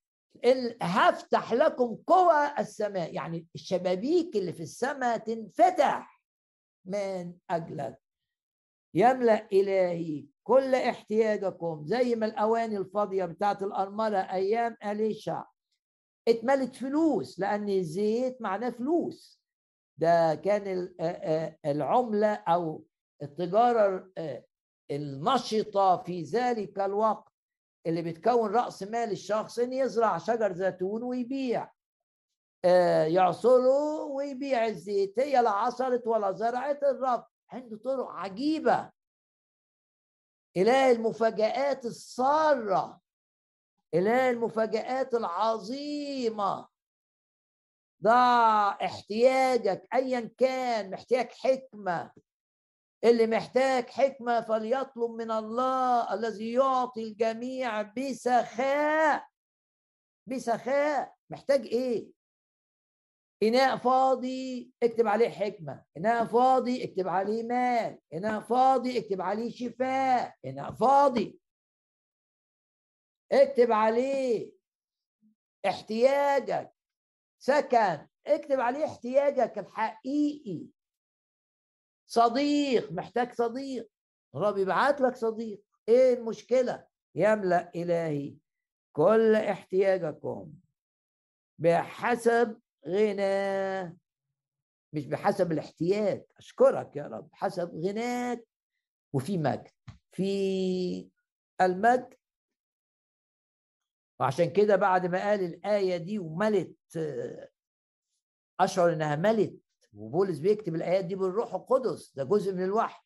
S1: هفتح لكم قوى السماء. يعني الشبابيك اللي في السماء تنفتح من أجلك. يملأ إلهي كل احتياجكم زي ما الأواني الفاضية بتاعت الأرملة أيام إليشع. اتملت فلوس لأن الزيت معناه فلوس. ده كان العملة أو التجارة النشطة في ذلك الوقت اللي بتكون رأس مال الشخص إن يزرع شجر زيتون ويبيع. يعصره ويبيع الزيت هي لا عصرت ولا زرعت الرب عنده طرق عجيبة. إله المفاجآت السارة. إله المفاجآت العظيمة. ضع احتياجك أيا كان محتاج حكمة. اللي محتاج حكمة فليطلب من الله الذي يعطي الجميع بسخاء. بسخاء. محتاج إيه؟ إناء فاضي اكتب عليه حكمة. إناء فاضي اكتب عليه مال. إناء فاضي اكتب عليه شفاء. إناء فاضي. اكتب عليه احتياجك. سكن. اكتب عليه احتياجك الحقيقي. صديق محتاج صديق. رب يبعت لك صديق. إيه المشكلة؟ يملأ إلهي كل احتياجكم بحسب غنى. مش بحسب الاحتياج. أشكرك يا رب. حسب غناك. وفي مجد. في المجد. وعشان كده بعد ما قال الآية دي وملت أشعر إنها ملت وبولس بيكتب الآيات دي بالروح القدس ده جزء من الوحي.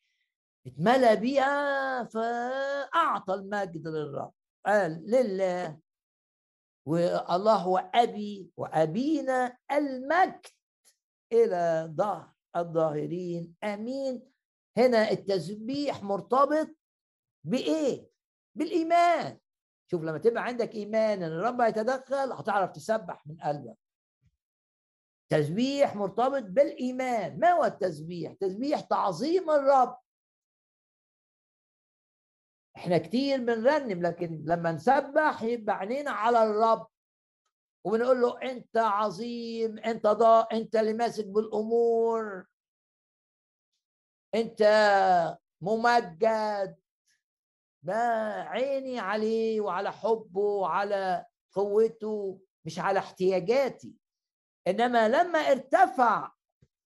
S1: اتملى بيها فأعطى المجد للرب. قال لله والله هو أبي وأبينا المجد إلى ظهر الظاهرين. أمين. هنا التسبيح مرتبط بإيه؟ بالإيمان. شوف لما تبقى عندك إيمان إن الرب هيتدخل هتعرف تسبح من قلبك. تسبيح مرتبط بالإيمان. ما هو التسبيح؟ تسبيح تعظيم الرب. إحنا كتير بنرنم لكن لما نسبح يبقى عينينا على الرب. وبنقول له أنت عظيم أنت ضا أنت اللي ماسك بالأمور. أنت ممجد. ما عيني عليه وعلى حبه وعلى قوته مش على احتياجاتي. إنما لما ارتفع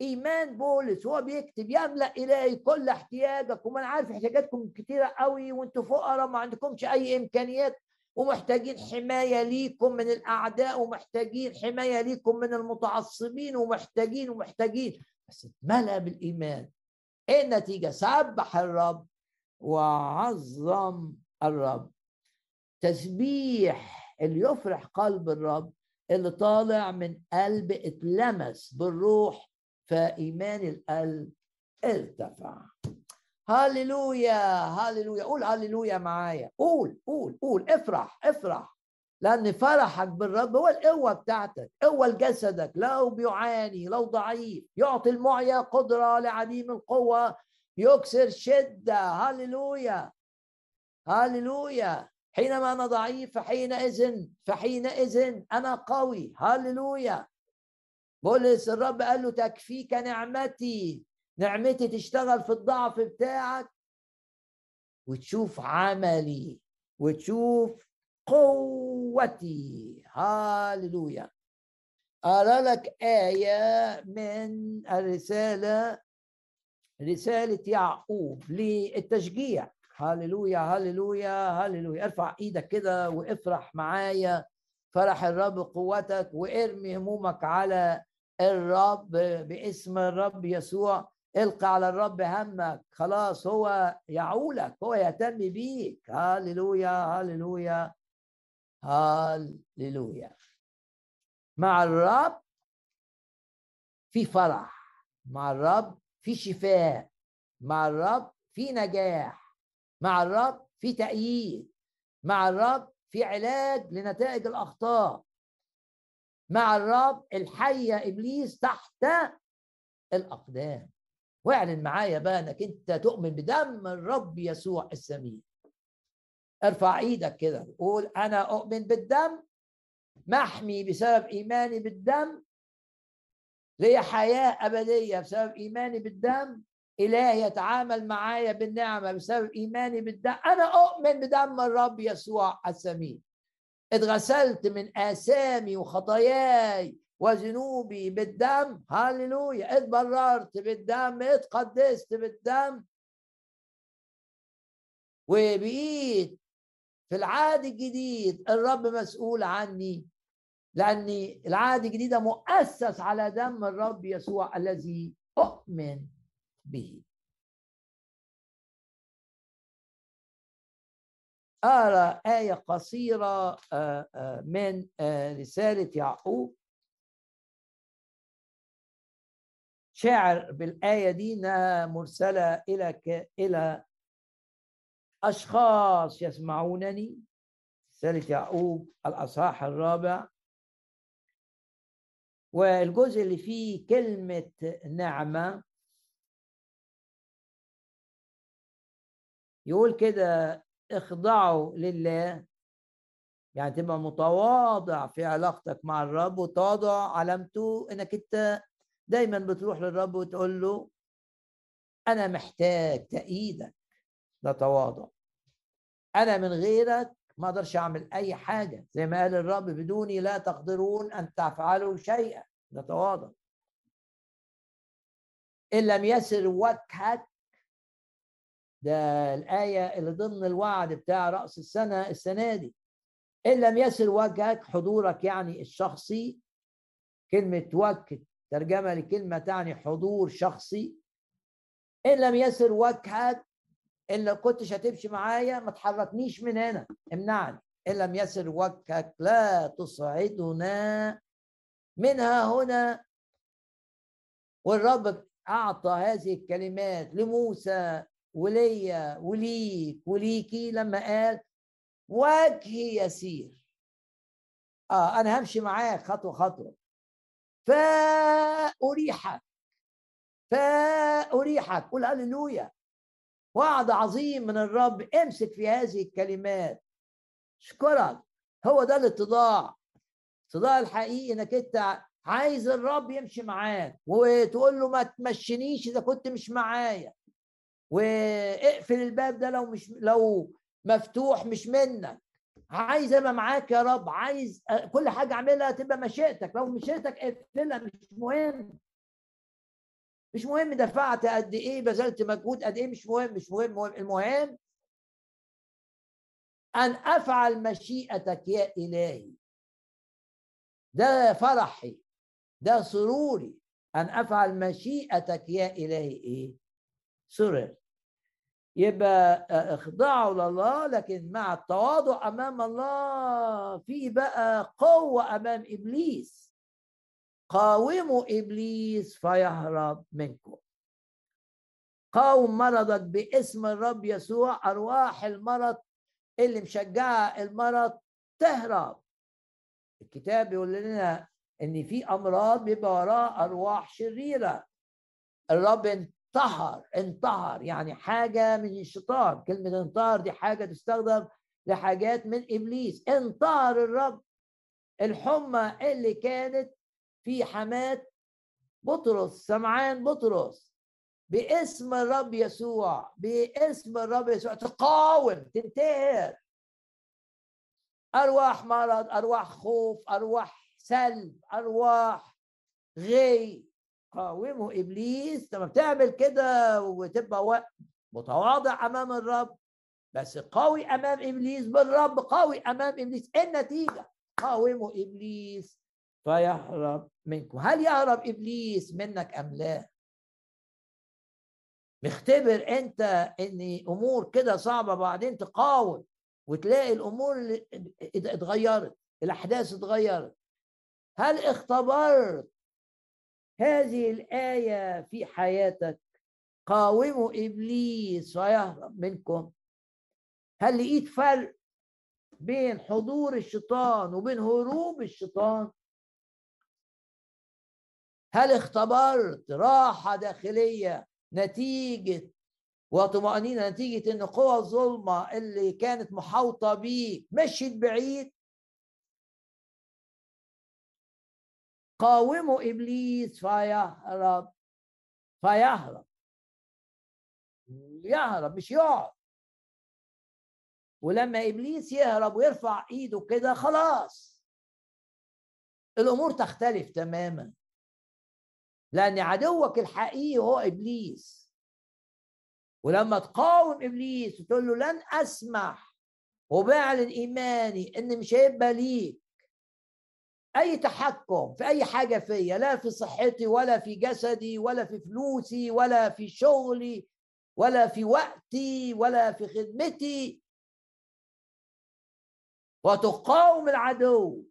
S1: إيمان بولس هو بيكتب يملأ إلهي كل احتياجك وما أنا عارف احتياجاتكم كتيرة قوي وأنتم فقراء ما عندكمش أي إمكانيات ومحتاجين حماية ليكم من الأعداء ومحتاجين حماية ليكم من المتعصبين ومحتاجين ومحتاجين. بس اتملى بالإيمان. إيه النتيجة؟ سبح الرب وعظم الرب. تسبيح اللي يفرح قلب الرب اللي طالع من قلب اتلمس بالروح فإيمان القلب ارتفع. هللويا هللويا. قول هللويا معايا. قول قول قول. افرح افرح. لأن فرحك بالرب هو القوة بتاعتك قوة لجسدك. لو بيعاني لو ضعيف يعطي المعيا قدرة لعديم القوة يكسر شدة. هللويا هللويا. حينما أنا ضعيف فحينئذ فحينئذ أنا قوي. هللويا. بولس الرب قال له تكفيك نعمتي. نعمتي تشتغل في الضعف بتاعك. وتشوف عملي. وتشوف قوتي. هاللويا أرى لك آية من الرسالة رسالة يعقوب للتشجيع. هاللويا هاللويا هاللويا ارفع إيدك كده وافرح معايا. فرح الرب قوتك وارمي همومك على الرب باسم الرب يسوع. القى على الرب همك. خلاص هو يعولك هو يهتم بيك. هللويا هللويا هللويا. مع الرب في فرح مع الرب في شفاء مع الرب في نجاح. مع الرب في تأييد مع الرب في علاج لنتائج الأخطاء مع الرب الحية إبليس تحت الأقدام. واعلن معايا بقى إنك أنت تؤمن بدم الرب يسوع السمين ارفع إيدك كده وقول أنا أؤمن بالدم محمي بسبب إيماني بالدم لي حياة أبدية بسبب إيماني بالدم اله يتعامل معايا بالنعمة بسبب إيماني بالدم. أنا أؤمن بدم الرب يسوع السمين اتغسلت من آثامي وخطاياي وذنوبي بالدم. هللويا. اتبررت بالدم. اتقدست بالدم. وبقيت في العهد الجديد الرب مسؤول عني. لأني العهد الجديد مؤسس على دم الرب يسوع الذي أؤمن. به. أرى آية قصيرة آه، آه، من آه، رسالة يعقوب. شاعر بالآية دي إنها مرسلة إلى إلى أشخاص يسمعونني. رسالة يعقوب الأصحاح الرابع. والجزء اللي فيه كلمة نعمة يقول كده اخضعوا لله. يعني تبقى متواضع في علاقتك مع الرب وتواضع علامته إنك أنت دايما بتروح للرب وتقول له أنا محتاج تأييدك ده تواضع أنا من غيرك ما أقدرش أعمل أي حاجة. زي ما قال الرب بدوني لا تقدرون أن تفعلوا شيئا. ده تواضع إن لم يسر وجهك ده الآية اللي ضمن الوعد بتاع رأس السنة السنة دي. إن لم يسر وجهك حضورك يعني الشخصي كلمة وجه ترجمة لكلمة تعني حضور شخصي. إن لم يسر وجهك إن لو كنتش هتمشي معايا ما تحركنيش من هنا امنعني. إن لم يسر وجهك لا تصعدنا منها هنا. والرب أعطى هذه الكلمات لموسى وليا وليك وليكي لما قال وجهي يسير. آه أنا همشي معاك خطوة خطوة. فأريحك. فأريحك. قول هللويا. وعد عظيم من الرب. امسك في هذه الكلمات. اشكرك هو ده الاتضاع. الاتضاع الحقيقي إنك أنت عايز الرب يمشي معاك. وتقول له ما تمشينيش إذا كنت مش معايا. واقفل الباب ده لو مش لو مفتوح مش منك. عايز أبقى معاك يا رب. عايز كل حاجة أعملها تبقى مشيئتك. لو مشيئتك اقفلها مش مهم. مش مهم دفعت قد إيه بذلت مجهود قد إيه مش مهم مش مهم مهم. المهم أن أفعل مشيئتك يا إلهي. ده فرحي. ده سروري. أن أفعل مشيئتك يا إلهي إيه؟ سرر. يبقى اخضعوا لله لكن مع التواضع أمام الله. في بقى قوة أمام إبليس. قاوموا إبليس فيهرب منكم. قاوم مرضك باسم الرب يسوع أرواح المرض اللي مشجعة المرض تهرب. الكتاب يقول لنا إن في أمراض بيبقى وراها أرواح شريرة. الرب انتهر انتهر يعني حاجة من الشيطان. كلمة انتهر دي حاجة تستخدم لحاجات من إبليس. انتهر الرب الحمى اللي كانت في حماة بطرس. سمعان بطرس. باسم الرب يسوع باسم الرب يسوع. تقاوم تنتهر أرواح مرض أرواح خوف أرواح سلب أرواح غي. قاوموا إبليس. لما بتعمل كده وتبقى متواضع أمام الرب بس قوي أمام إبليس بالرب قوي أمام إبليس. إيه النتيجة؟ قاوموا إبليس. فيهرب منكم. هل يهرب إبليس منك أم لا؟ مختبر أنت إن أمور كده صعبة بعدين تقاوم وتلاقي الأمور اللي اتغيرت الأحداث اتغيرت. هل اختبرت هذه الآية في حياتك؟ قاوموا إبليس ويهرب منكم. هل لقيت فرق بين حضور الشيطان وبين هروب الشيطان؟ هل اختبرت راحة داخلية نتيجة وطمأنينة نتيجة إن قوى الظلمة اللي كانت محاوطة بيك مشيت بعيد؟ قاوموا إبليس فيهرب. فيهرب. يهرب مش يقعد. ولما إبليس يهرب ويرفع إيده كده خلاص. الأمور تختلف تماما. لأن عدوك الحقيقي هو إبليس. ولما تقاوم إبليس وتقول له لن أسمح وبعلن ايماني إن مش هيبقى ليك أي تحكم في أي حاجة فيا لا في صحتي ولا في جسدي ولا في فلوسي ولا في شغلي ولا في وقتي ولا في خدمتي. وتقاوم العدو.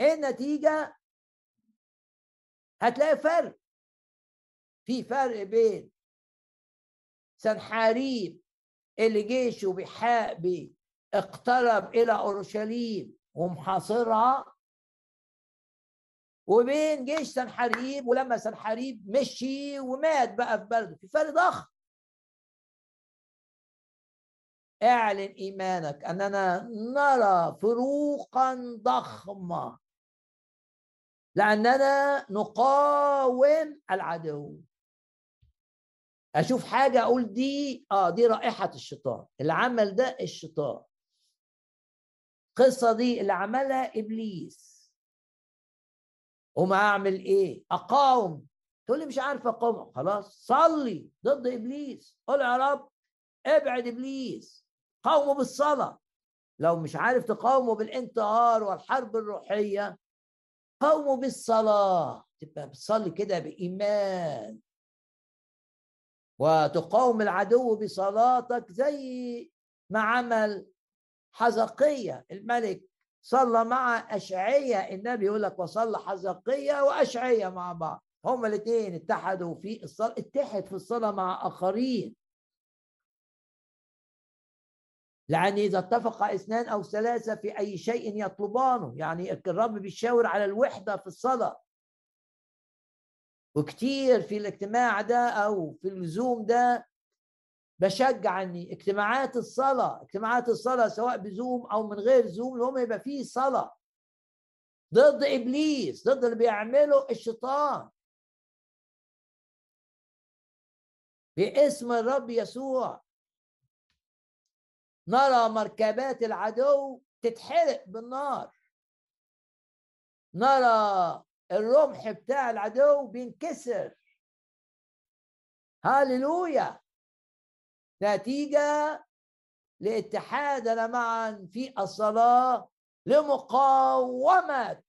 S1: إيه النتيجة؟ هتلاقي فرق. في فرق بين سنحاريب اللي جيشه بحق اقترب إلى أورشليم ومحاصرها. وبين جيش سنحريب ولما سنحريب مشي ومات بقى في بلده في فرق ضخم اعلن إيمانك أننا نرى فروقا ضخمة. لأننا نقاوم العدو. أشوف حاجة أقول دي آه دي رائحة الشيطان. العمل ده الشيطان. القصة دي اللي عملها إبليس. وما أعمل إيه؟ أقاوم. تقول لي مش عارف أقاوم. خلاص صلي ضد إبليس. قول يا رب ابعد إبليس. قاومه بالصلاة. لو مش عارف تقاومه بالانتهار والحرب الروحية قاومه بالصلاة. تبقى بتصلي كده بإيمان. وتقاوم العدو بصلاتك زي ما عمل حزقية. الملك صلى مع أشعية. النبي يقول لك وصلى حزقية وأشعية مع بعض. هما الاثنين اتحدوا في الصلاة اتحد في الصلاة مع آخرين. لأن إذا اتفق اثنان أو ثلاثة في أي شيء يطلبانه. يعني الرب بيشاور على الوحدة في الصلاة. وكتير في الاجتماع ده أو في اللزوم ده بشجع اني اجتماعات الصلاة اجتماعات الصلاة سواء بزوم أو من غير زوم المهم يبقى فيه صلاة. ضد إبليس ضد اللي بيعمله الشيطان. باسم الرب يسوع. نرى مركبات العدو تتحرق بالنار. نرى الرمح بتاع العدو بينكسر. هاليلويا نتيجة لاتحادنا معا في الصلاة لمقاومة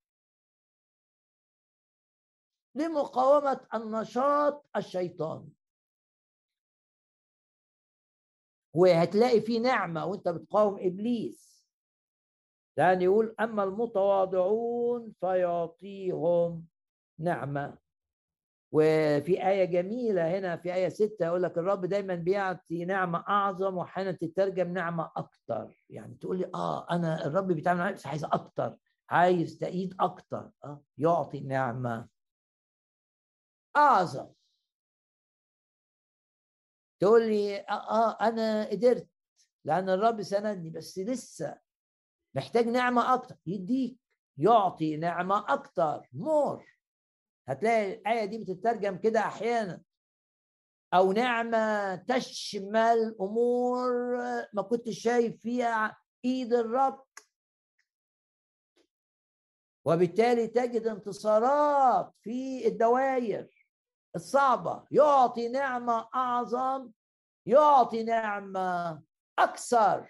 S1: لمقاومة النشاط الشيطاني. وهتلاقي في نعمة وانت بتقاوم إبليس. لأن يقول أما المتواضعون فيعطيهم نعمة. وفي آية جميلة هنا في آية ستة يقول لك الرب دايما بيعطي نعمة أعظم وأحيانا تترجم نعمة أكتر. يعني تقول لي آه أنا الرب بيتعامل معايا بس عايز أكتر عايز تأييد أكتر. آه يعطي نعمة أعظم. تقول لي آه, آه أنا قدرت لأن الرب سندني بس لسه محتاج نعمة أكتر. يديك يعطي نعمة أكتر. مور. هتلاقي الآية دي بتترجم كده أحيانا. أو نعمة تشمل أمور ما كنتش شايف فيها إيد الرب. وبالتالي تجد انتصارات في الدوائر الصعبة. يعطي نعمة أعظم يعطي نعمة أكثر.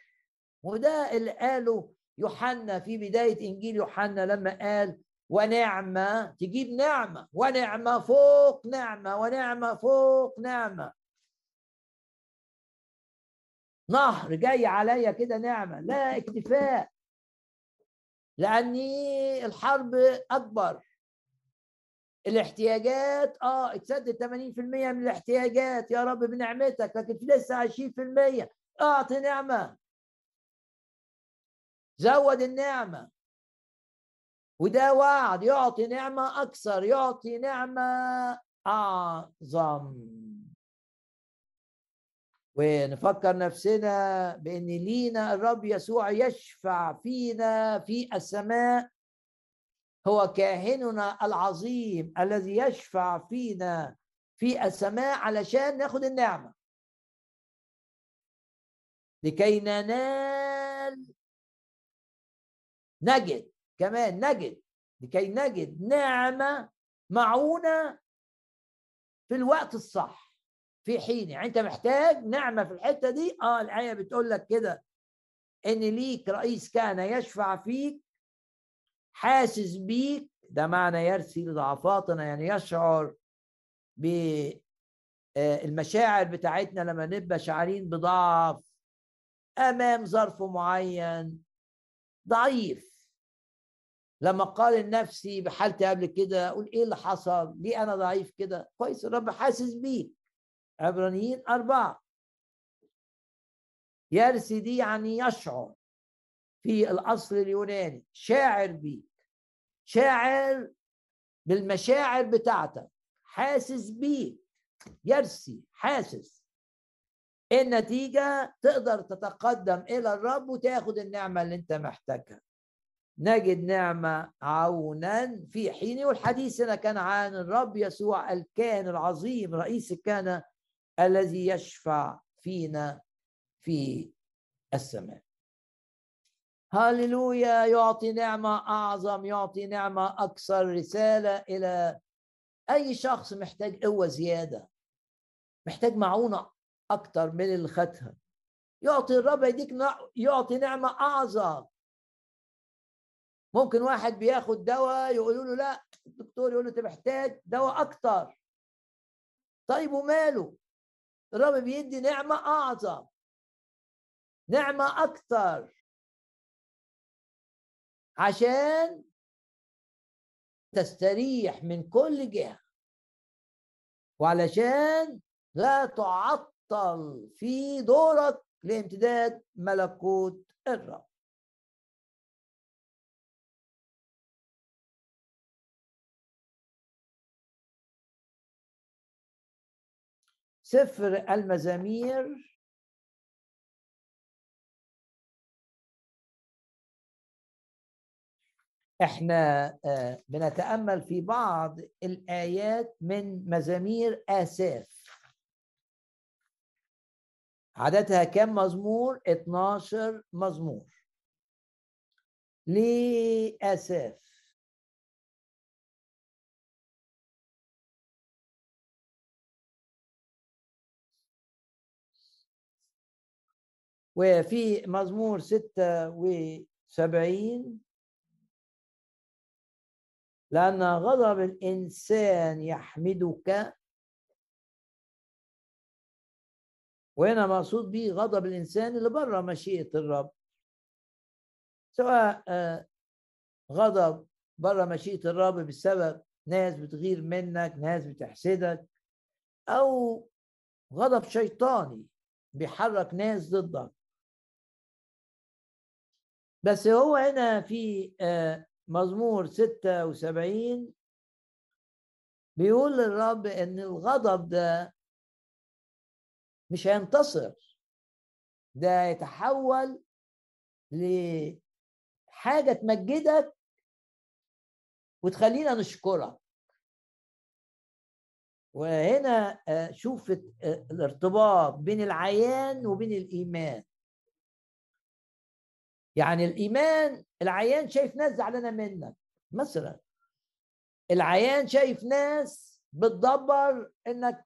S1: وده اللي قاله يوحنا في بداية إنجيل يوحنا لما قال ونعمة تجيب نعمة. ونعمة فوق نعمة ونعمة فوق نعمة. نهر جاي عليا كده نعمة. لا اكتفاء لأني الحرب أكبر. الاحتياجات آه اتسدد 80% من الاحتياجات. يا رب بنعمتك لكن في لسه 20% أعطي نعمة. زود النعمة. وده وعد يعطي نعمة أكثر يعطي نعمة أعظم. ونفكر نفسنا بأن لينا الرب يسوع يشفع فينا في السماء. هو كاهننا العظيم الذي يشفع فينا في السماء علشان ناخد النعمة. لكي ننال نجد كمان نجد لكي نجد نعمة معونة في الوقت الصح في حين يعني أنت محتاج نعمة في الحتة دي. آه الآية بتقول لك كده إن ليك رئيس كان يشفع فيك حاسس بيك ده معنى يرثي لضعفاتنا يعني يشعر بالمشاعر آه، بتاعتنا لما نبقى شعرين بضعف أمام ظرف معين ضعيف. لما قال لنفسي بحالتي قبل كده أقول إيه اللي حصل؟ ليه أنا ضعيف كده؟ كويس الرب حاسس بيك عبرانيين أربعة. يرثي دي يعني يشعر في الأصل اليوناني شاعر بيك. شاعر بالمشاعر بتاعتك. حاسس بيك. يرثي حاسس. النتيجة؟ تقدر تتقدم إلى الرب وتاخد النعمة اللي أنت محتاجها. نجد نعمة عونا في حين والحديث هنا كان عن الرب يسوع الكاهن العظيم رئيس الكهنة الذي يشفع فينا في السماء. هللويا يعطي نعمة أعظم يعطي نعمة أكثر رسالة إلى أي شخص محتاج قوة زيادة محتاج معونة أكثر من اللي خدها. يعطي الرب يديك يعطي نعمة أعظم. ممكن واحد بياخد دواء يقولوا له لا الدكتور يقول له أنت محتاج دواء أكتر. طيب وماله؟ الرب بيدي نعمة أعظم. نعمة أكثر عشان تستريح من كل جهة. وعلشان لا تعطل في دورك لامتداد ملكوت الرب. سفر المزامير. إحنا آه، بنتأمل في بعض الآيات من مزامير آساف. عددها كم مزمور؟ 12 مزمور. لاساف وفي مزمور ستة وسبعين. لأن غضب الإنسان يحمدك. وهنا مقصود به غضب الإنسان اللي بره مشيئة الرب. سواء آه، غضب بره مشيئة الرب بسبب ناس بتغير منك ناس بتحسدك أو غضب شيطاني بيحرك ناس ضدك. بس هو هنا في آه، مزمور 76 بيقول للرب إن الغضب ده مش هينتصر ده يتحول لحاجة تمجدك وتخلينا نشكرك. وهنا آه، شوف آه، الارتباط بين العيان وبين الإيمان. يعني الإيمان العيان شايف ناس زعلانة منك مثلا. العيان شايف ناس بتدبر إنك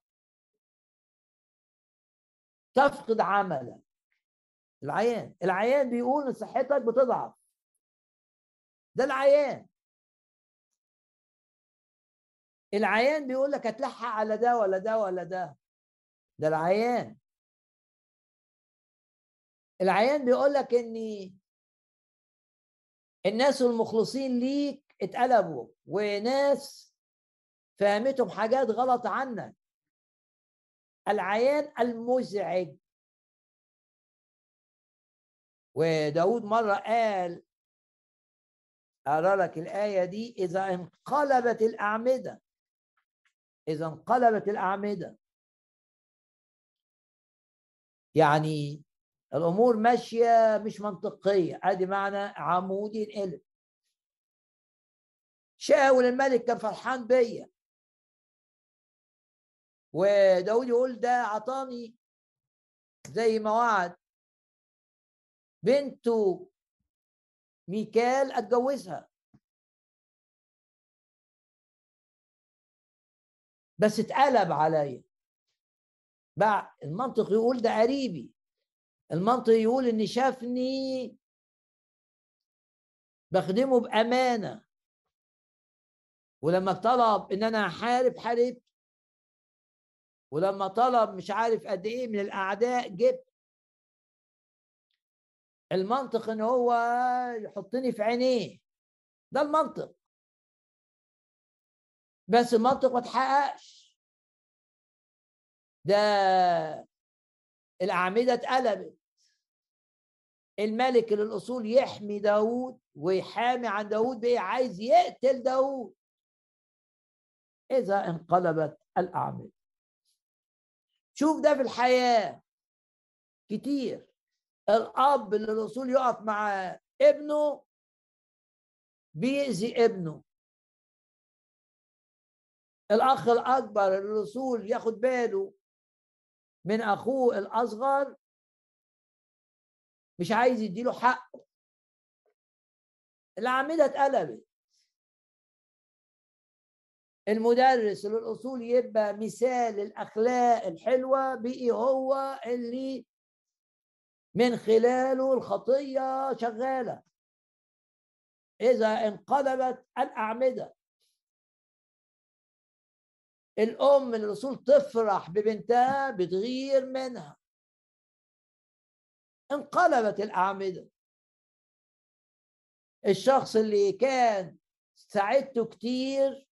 S1: تفقد عملك. العيان العيان بيقول إن صحتك بتضعف. ده العيان. العيان بيقول لك هتلحق على ده ولا ده ولا ده. ده العيان. العيان بيقول لك إني الناس المخلصين ليك اتقلبوا وناس فهمتهم حاجات غلط عنك. العيان المزعج. وداود مرة قال أرى لك الآية دي إذا انقلبت الأعمدة. إذا انقلبت الأعمدة. يعني الأمور ماشية مش منطقية. أدي معنى عمودي القلب شاول الملك كان فرحان بيا. وداود يقول ده عطاني زي ما وعد بنته ميكال أتجوزها. بس اتقلب عليا. بقى المنطق يقول ده قريبي. المنطق يقول إن شافني بخدمه بأمانة. ولما طلب إن أنا احارب حاربت. ولما طلب مش عارف قد إيه من الأعداء جبت. المنطق إن هو يحطني في عينيه. ده المنطق. بس المنطق ما تحققش ده الأعمدة اتقلبت. الملك للأصول يحمي داود ويحامي عن داود بإيه عايز يقتل داود إذا انقلبت الأعمدة شوف ده في الحياة. كتير. الأب اللي الأصول يقف مع ابنه بيأذي ابنه. الأخ الأكبر اللي الأصول ياخد باله من أخوه الأصغر مش عايز يديله حقه. الاعمده اتقلبت. المدرس للأصول يبقى مثال الأخلاق الحلوة بقي هو اللي من خلاله الخطية شغالة. إذا انقلبت الأعمدة. الأم اللي الرسول تفرح ببنتها بتغير منها. انقلبت الأعمدة. الشخص اللي كان ساعدته كتير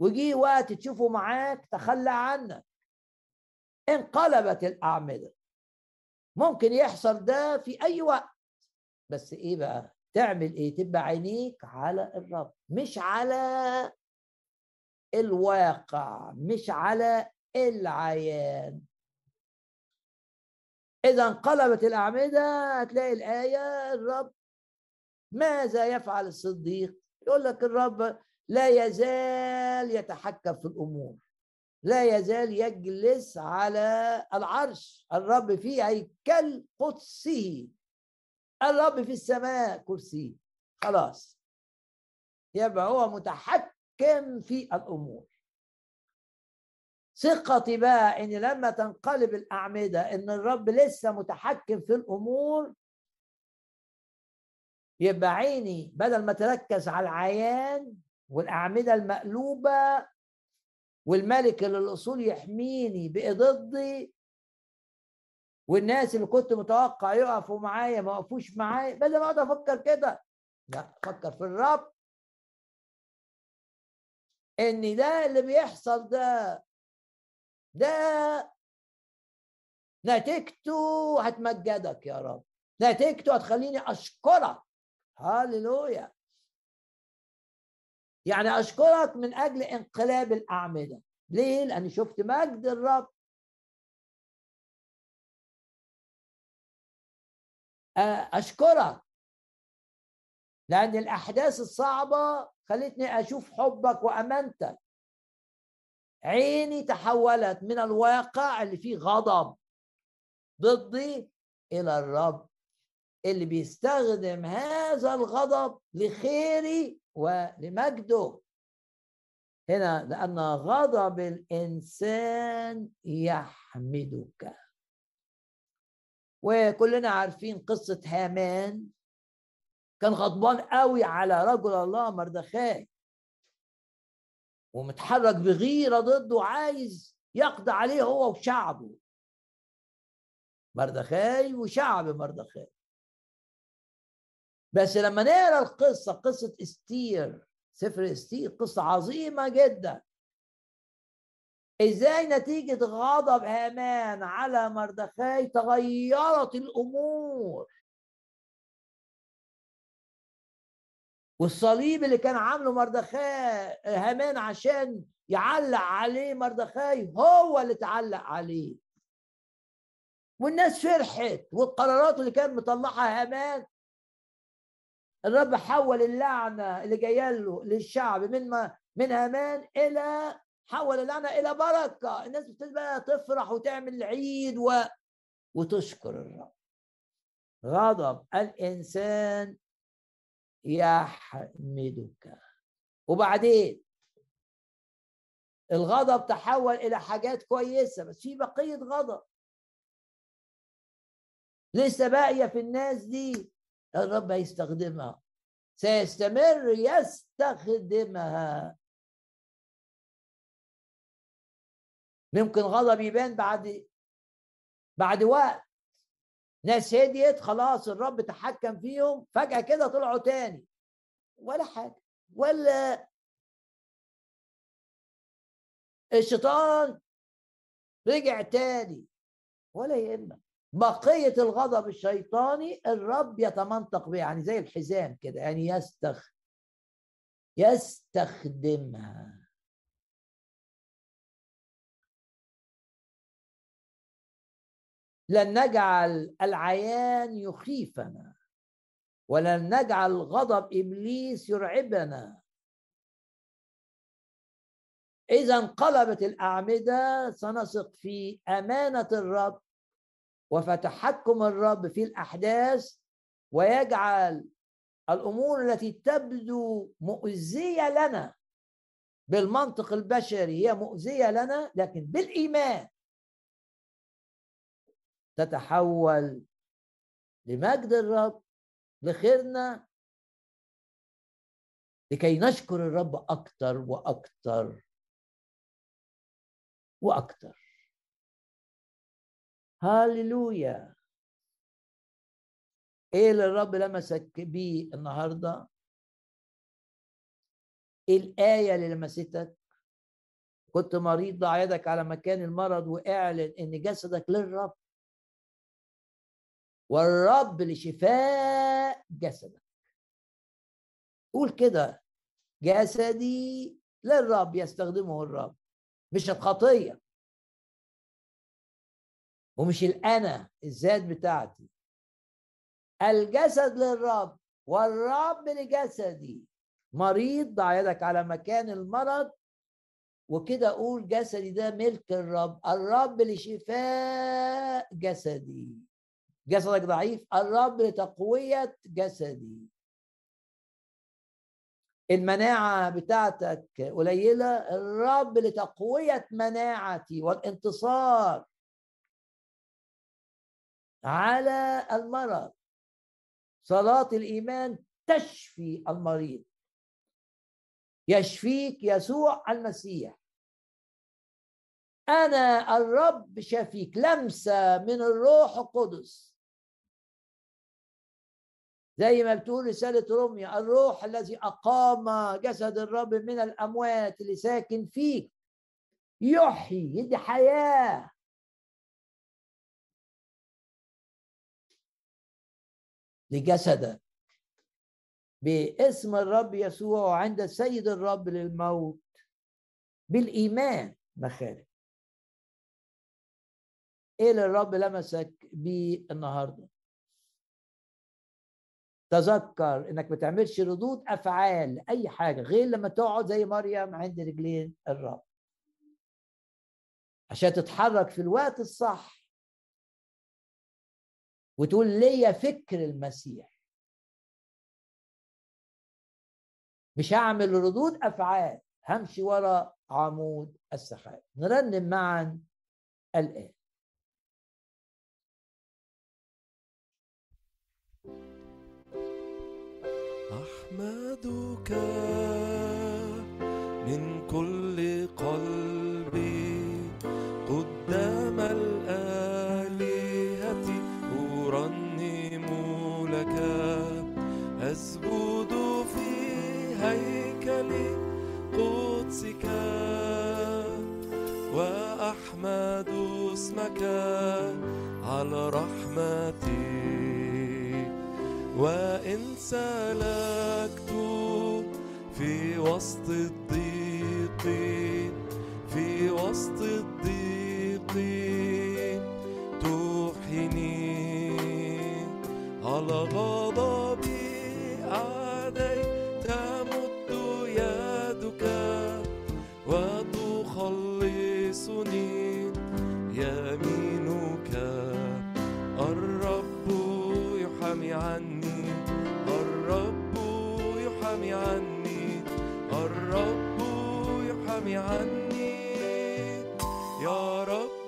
S1: وجي وقت تشوفه معاك تخلى عنك انقلبت الأعمدة. ممكن يحصل ده في أي وقت. بس إيه بقى؟ تعمل إيه؟ تبقى عينيك على الرب مش على الواقع مش على العيان. إذا انقلبت الأعمدة هتلاقي الآية الرب ماذا يفعل الصديق؟ يقول لك الرب لا يزال يتحكم في الأمور لا يزال يجلس على العرش الرب في هيكل قدسه الرب في السماء كرسي خلاص يبقى هو متحكم في الأمور. ثقتي بقى إن لما تنقلب الأعمدة إن الرب لسه متحكم في الأمور يبقى عيني بدل ما تركز على العيان والأعمدة المقلوبة والملك اللي الأصول يحميني بضدي والناس اللي كنت متوقع يقفوا معايا ما وقفوش معايا بدل ما اقعد أفكر كده. لا أفكر في الرب. إن ده اللي بيحصل ده ده نتيجته هتمجدك يا رب. نتيجته هتخليني أشكرك. هاليلويا يعني أشكرك من أجل انقلاب الأعمدة. ليه؟ لأني شفت مجد الرب. أشكرك. لأن الأحداث الصعبة خلتني أشوف حبك وأمانتك. عيني تحولت من الواقع اللي فيه غضب ضدي إلى الرب اللي بيستخدم هذا الغضب لخيري ولمجده. هنا لأن غضب الإنسان يحمدك. وكلنا عارفين قصة هامان. كان غضبان قوي على رجل الله مردخاي. ومتحرك بغيرة ضده عايز يقضي عليه هو وشعبه. مردخاي وشعب مردخاي. بس لما نقرأ القصة قصة إستير سفر إستير قصة عظيمة جدا. إزاي نتيجة غضب هامان على مردخاي تغيرت الأمور؟ والصليب اللي كان عامله مردخاي هامان عشان يعلق عليه مردخاي هو اللي تعلق عليه. والناس فرحت والقرارات اللي كان مطلعها هامان. الرب حول اللعنة اللي جاية له للشعب من ما من هامان إلى حول اللعنة إلى بركة. الناس بتبقى تفرح وتعمل عيد و... وتشكر الرب. غضب الإنسان يحمدك. وبعدين الغضب تحول إلى حاجات كويسة بس في بقية غضب. لسه باقية في الناس دي. الرب هيستخدمها. سيستمر يستخدمها. ممكن غضب يبان بعد بعد وقت. ناس هديت خلاص الرب تحكم فيهم فجأة كده طلعوا تاني. ولا حاجة. ولا الشيطان رجع تاني. ولا يهمك. بقية الغضب الشيطاني الرب يتمنطق بها يعني زي الحزام كده يعني يستخ يستخدمها. لن نجعل العيان يخيفنا ولن نجعل غضب إبليس يرعبنا. إذا انقلبت الأعمدة سنثق في أمانة الرب وفتحكم الرب في الأحداث ويجعل الأمور التي تبدو مؤذية لنا بالمنطق البشري هي مؤذية لنا لكن بالإيمان تتحول لمجد الرب لخيرنا لكي نشكر الرب أكثر وأكثر وأكتر. هاليلويا. إيه اللي الرب لمسك بيه النهارده؟ إيه الآية اللي لمستك؟ كنت مريض ضع يدك على مكان المرض وإعلن إن جسدك للرب والرب لشفاء جسدك. قول كده جسدي للرب يستخدمه الرب مش الخطية. ومش الأنا الذات بتاعتي. الجسد للرب والرب لجسدي. مريض ضع يدك على مكان المرض. وكده أقول جسدي ده ملك الرب الرب لشفاء جسدي. جسدك ضعيف الرب لتقوية جسدي. المناعة بتاعتك قليلة الرب لتقوية مناعتي والانتصار على المرض. صلاة الإيمان تشفي المريض. يشفيك يسوع المسيح. أنا الرب شفيك لمسة من الروح القدس. زي ما بتقول رسالة روميا الروح الذي أقام جسد الرب من الأموات اللي ساكن فيك يحيي يدي حياة. لجسدك باسم الرب يسوع عند السيد الرب للموت. بالإيمان مخارج. إيه اللي الرب لمسك بيه النهارده؟ تذكر إنك ما تعملش ردود أفعال لاي حاجة غير لما تقعد زي مريم عند رجلين الرب. عشان تتحرك في الوقت الصح. وتقول ليا فكر المسيح. مش هعمل ردود أفعال همشي ورا عمود السحاب. نرنم معا الآن.
S2: أحمدك من كل قلبي قدام الآلهة أرنم لك. أسجد في هيكل قدسك وأحمد اسمك على رحمتي. وإن سلكت في وسط الضيق في وسط الضيق توحني على غضبي يحمي عني يا رب رحمتك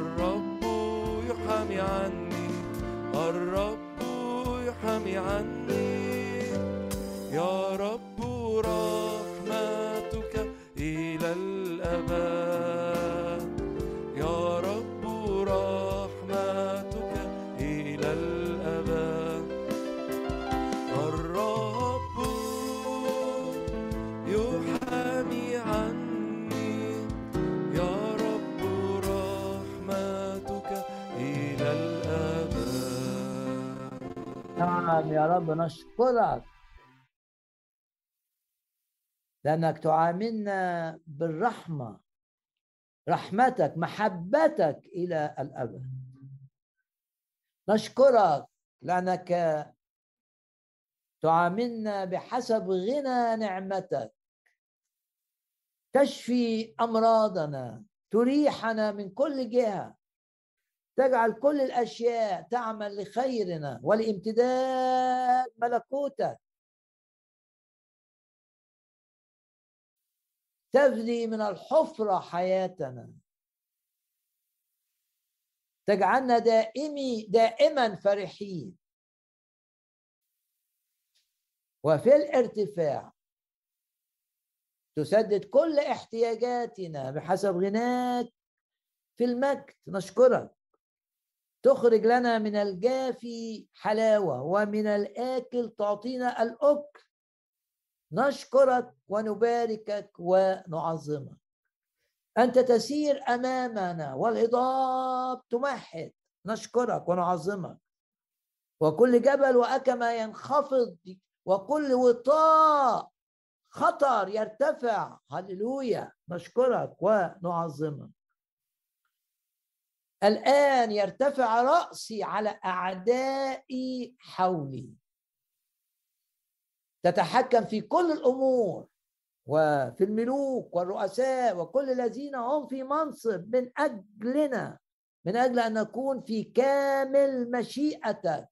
S2: الرب يحمي عني. الرب يحمي عني. يا رب رحمتك
S1: نعم يا رب نشكرك. لأنك تعاملنا بالرحمة رحمتك محبتك إلى الأبد. نشكرك لأنك تعاملنا بحسب غنى نعمتك. تشفي أمراضنا تريحنا من كل جهة. تجعل كل الأشياء تعمل لخيرنا ولامتداد ملكوتك تفدي من الحفرة حياتنا. تجعلنا دائمي دائما فرحين. وفي الارتفاع تسدد كل احتياجاتنا بحسب غناك في المجد. نشكرك. تخرج لنا من الجافي حلاوة ومن الآكل تعطينا الأكل. نشكرك ونباركك ونعظمك. أنت تسير أمامنا والهضاب تمهد نشكرك ونعظمك. وكل جبل وأكمة ينخفض وكل وطاء خطر يرتفع. هللويا. نشكرك ونعظمك. الآن يرتفع رأسي على أعدائي حولي. تتحكم في كل الأمور وفي الملوك والرؤساء وكل الذين هم في منصب من أجلنا من أجل أن نكون في كامل مشيئتك.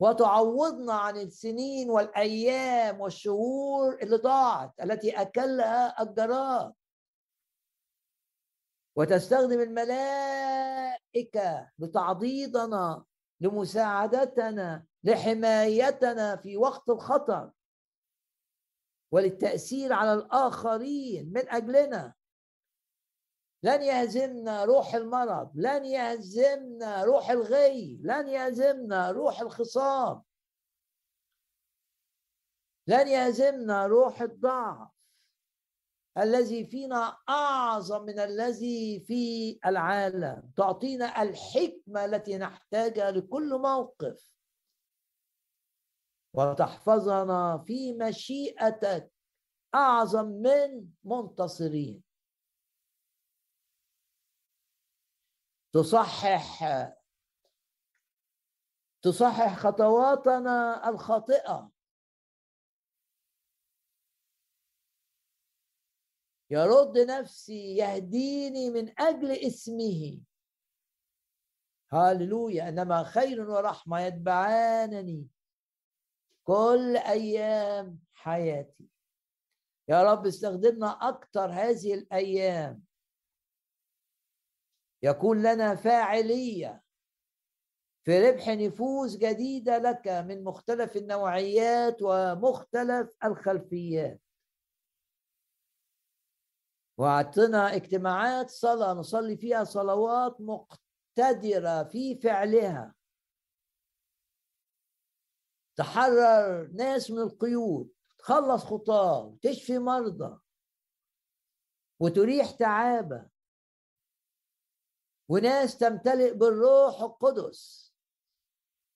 S1: وتعوضنا عن السنين والأيام والشهور اللي ضاعت التي أكلها الجراد. وتستخدم الملائكة لتعضيدنا لمساعدتنا لحمايتنا في وقت الخطر. وللتأثير على الآخرين من أجلنا. لن يهزمنا روح المرض لن يهزمنا روح الغي لن يهزمنا روح الخصام. لن يهزمنا روح الضعف. الذي فينا أعظم من الذي في العالم. تعطينا الحكمة التي نحتاجها لكل موقف. وتحفظنا في مشيئتك أعظم من منتصرين. تصحح تصحح خطواتنا الخاطئة. يرد نفسي يهديني من أجل اسمه. هاللويا إنما خير ورحمة يتبعانني كل أيام حياتي. يا رب استخدمنا أكثر هذه الأيام. يكون لنا فاعلية في ربح نفوس جديدة لك من مختلف النوعيات ومختلف الخلفيات. وأعطنا اجتماعات صلاة نصلي فيها صلوات مقتدرة في فعلها. تحرر ناس من القيود تخلص خطاه تشفي مرضى وتريح تعابه وناس تمتلئ بالروح القدس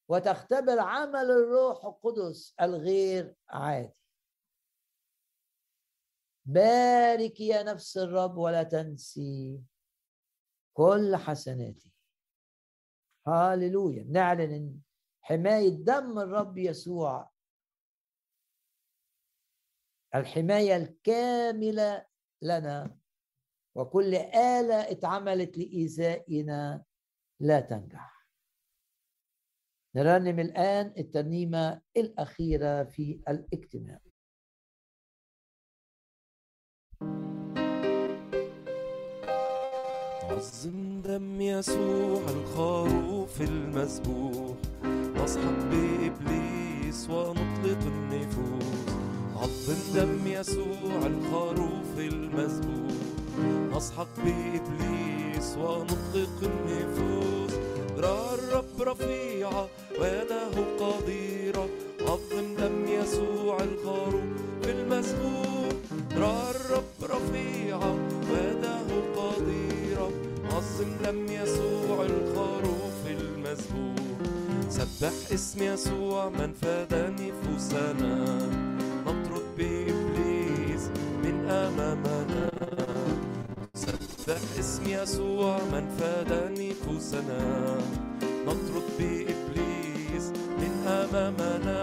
S1: وتختبر عمل الروح القدس الغير عادي. بارك يا نفس الرب ولا تنسي كل حسناتي. هاللويا. نعلن إن حماية دم الرب يسوع الحماية الكاملة لنا وكل آلة اتعملت لإيذائنا لا تنجح. نرنم الآن الترنيمة الأخيرة في الاجتماع.
S2: عظم دم يسوع الخروف المذبوح نصحك بإبليس ونطلق النفوس. عظم دم يسوع الخروف المذبوح نصحك بإبليس ونطلق النفوس. رأى الرب رفيعة ويده قديرة. عظم دم يسوع الخروف المذبوح رأى الرب رفيعة دم يسوع الخروف المذبوح سبح سبح اسم يسوع من فاد نفوسنا. نطرد بإبليس من أمامنا. سبح اسم يسوع من فاد نفوسنا. نطرد بإبليس من أمامنا.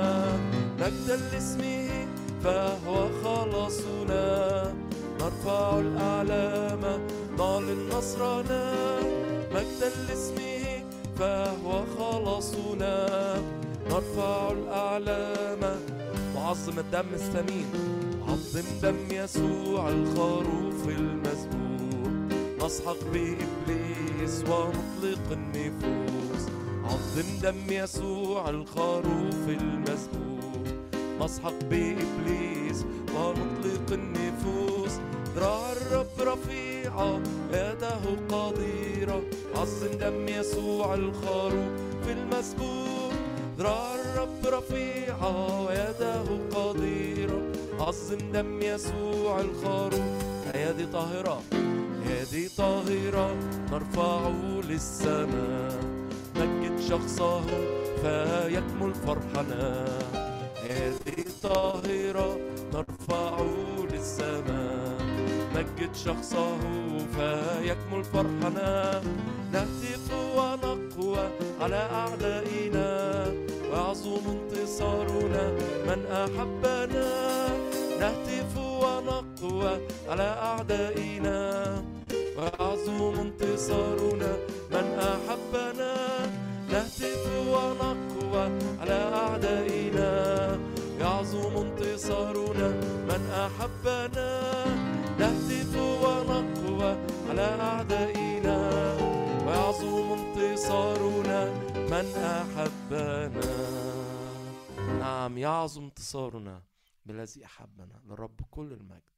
S2: مجدا لاسمه فهو خلاصنا. نرفع الأعلام نعلن نصرنا مجدا لاسمه فهو خلاصنا. نرفع الأعلام وعظم الدم الثمين عظم دم يسوع الخروف المذبوح نسحق بإبليس ونطلق النفوس عظم دم يسوع الخروف المذبوح نسحق بإبليس ونطلق النفوس ذراع الرب يده قديرة عظم دم يسوع الخروف المذبوح ذراع الرب رفيعة ويده قديرة عظم دم يسوع الخروف أيادي طاهرة أيادي طاهرة نرفعه للسماء. مجد شخصه فيكمل فرحنا. أيادي طاهرة نرفعه للسماء. مجد شخصه فيكمل فرحنا. نهتف ونقوى على أعدائنا. ويعظم انتصارنا من أحبنا. نهتف ونقوى على أعدائنا. ويعظم انتصارنا من أحبنا. نهتف ونقوى على أعدائنا. يعظم انتصارنا من أحبنا. نهتف ونقوى على أعدائنا ويعظم انتصارنا من أحبنا. نعم يعظم انتصارنا. بالذي أحبنا لرب كل المجد.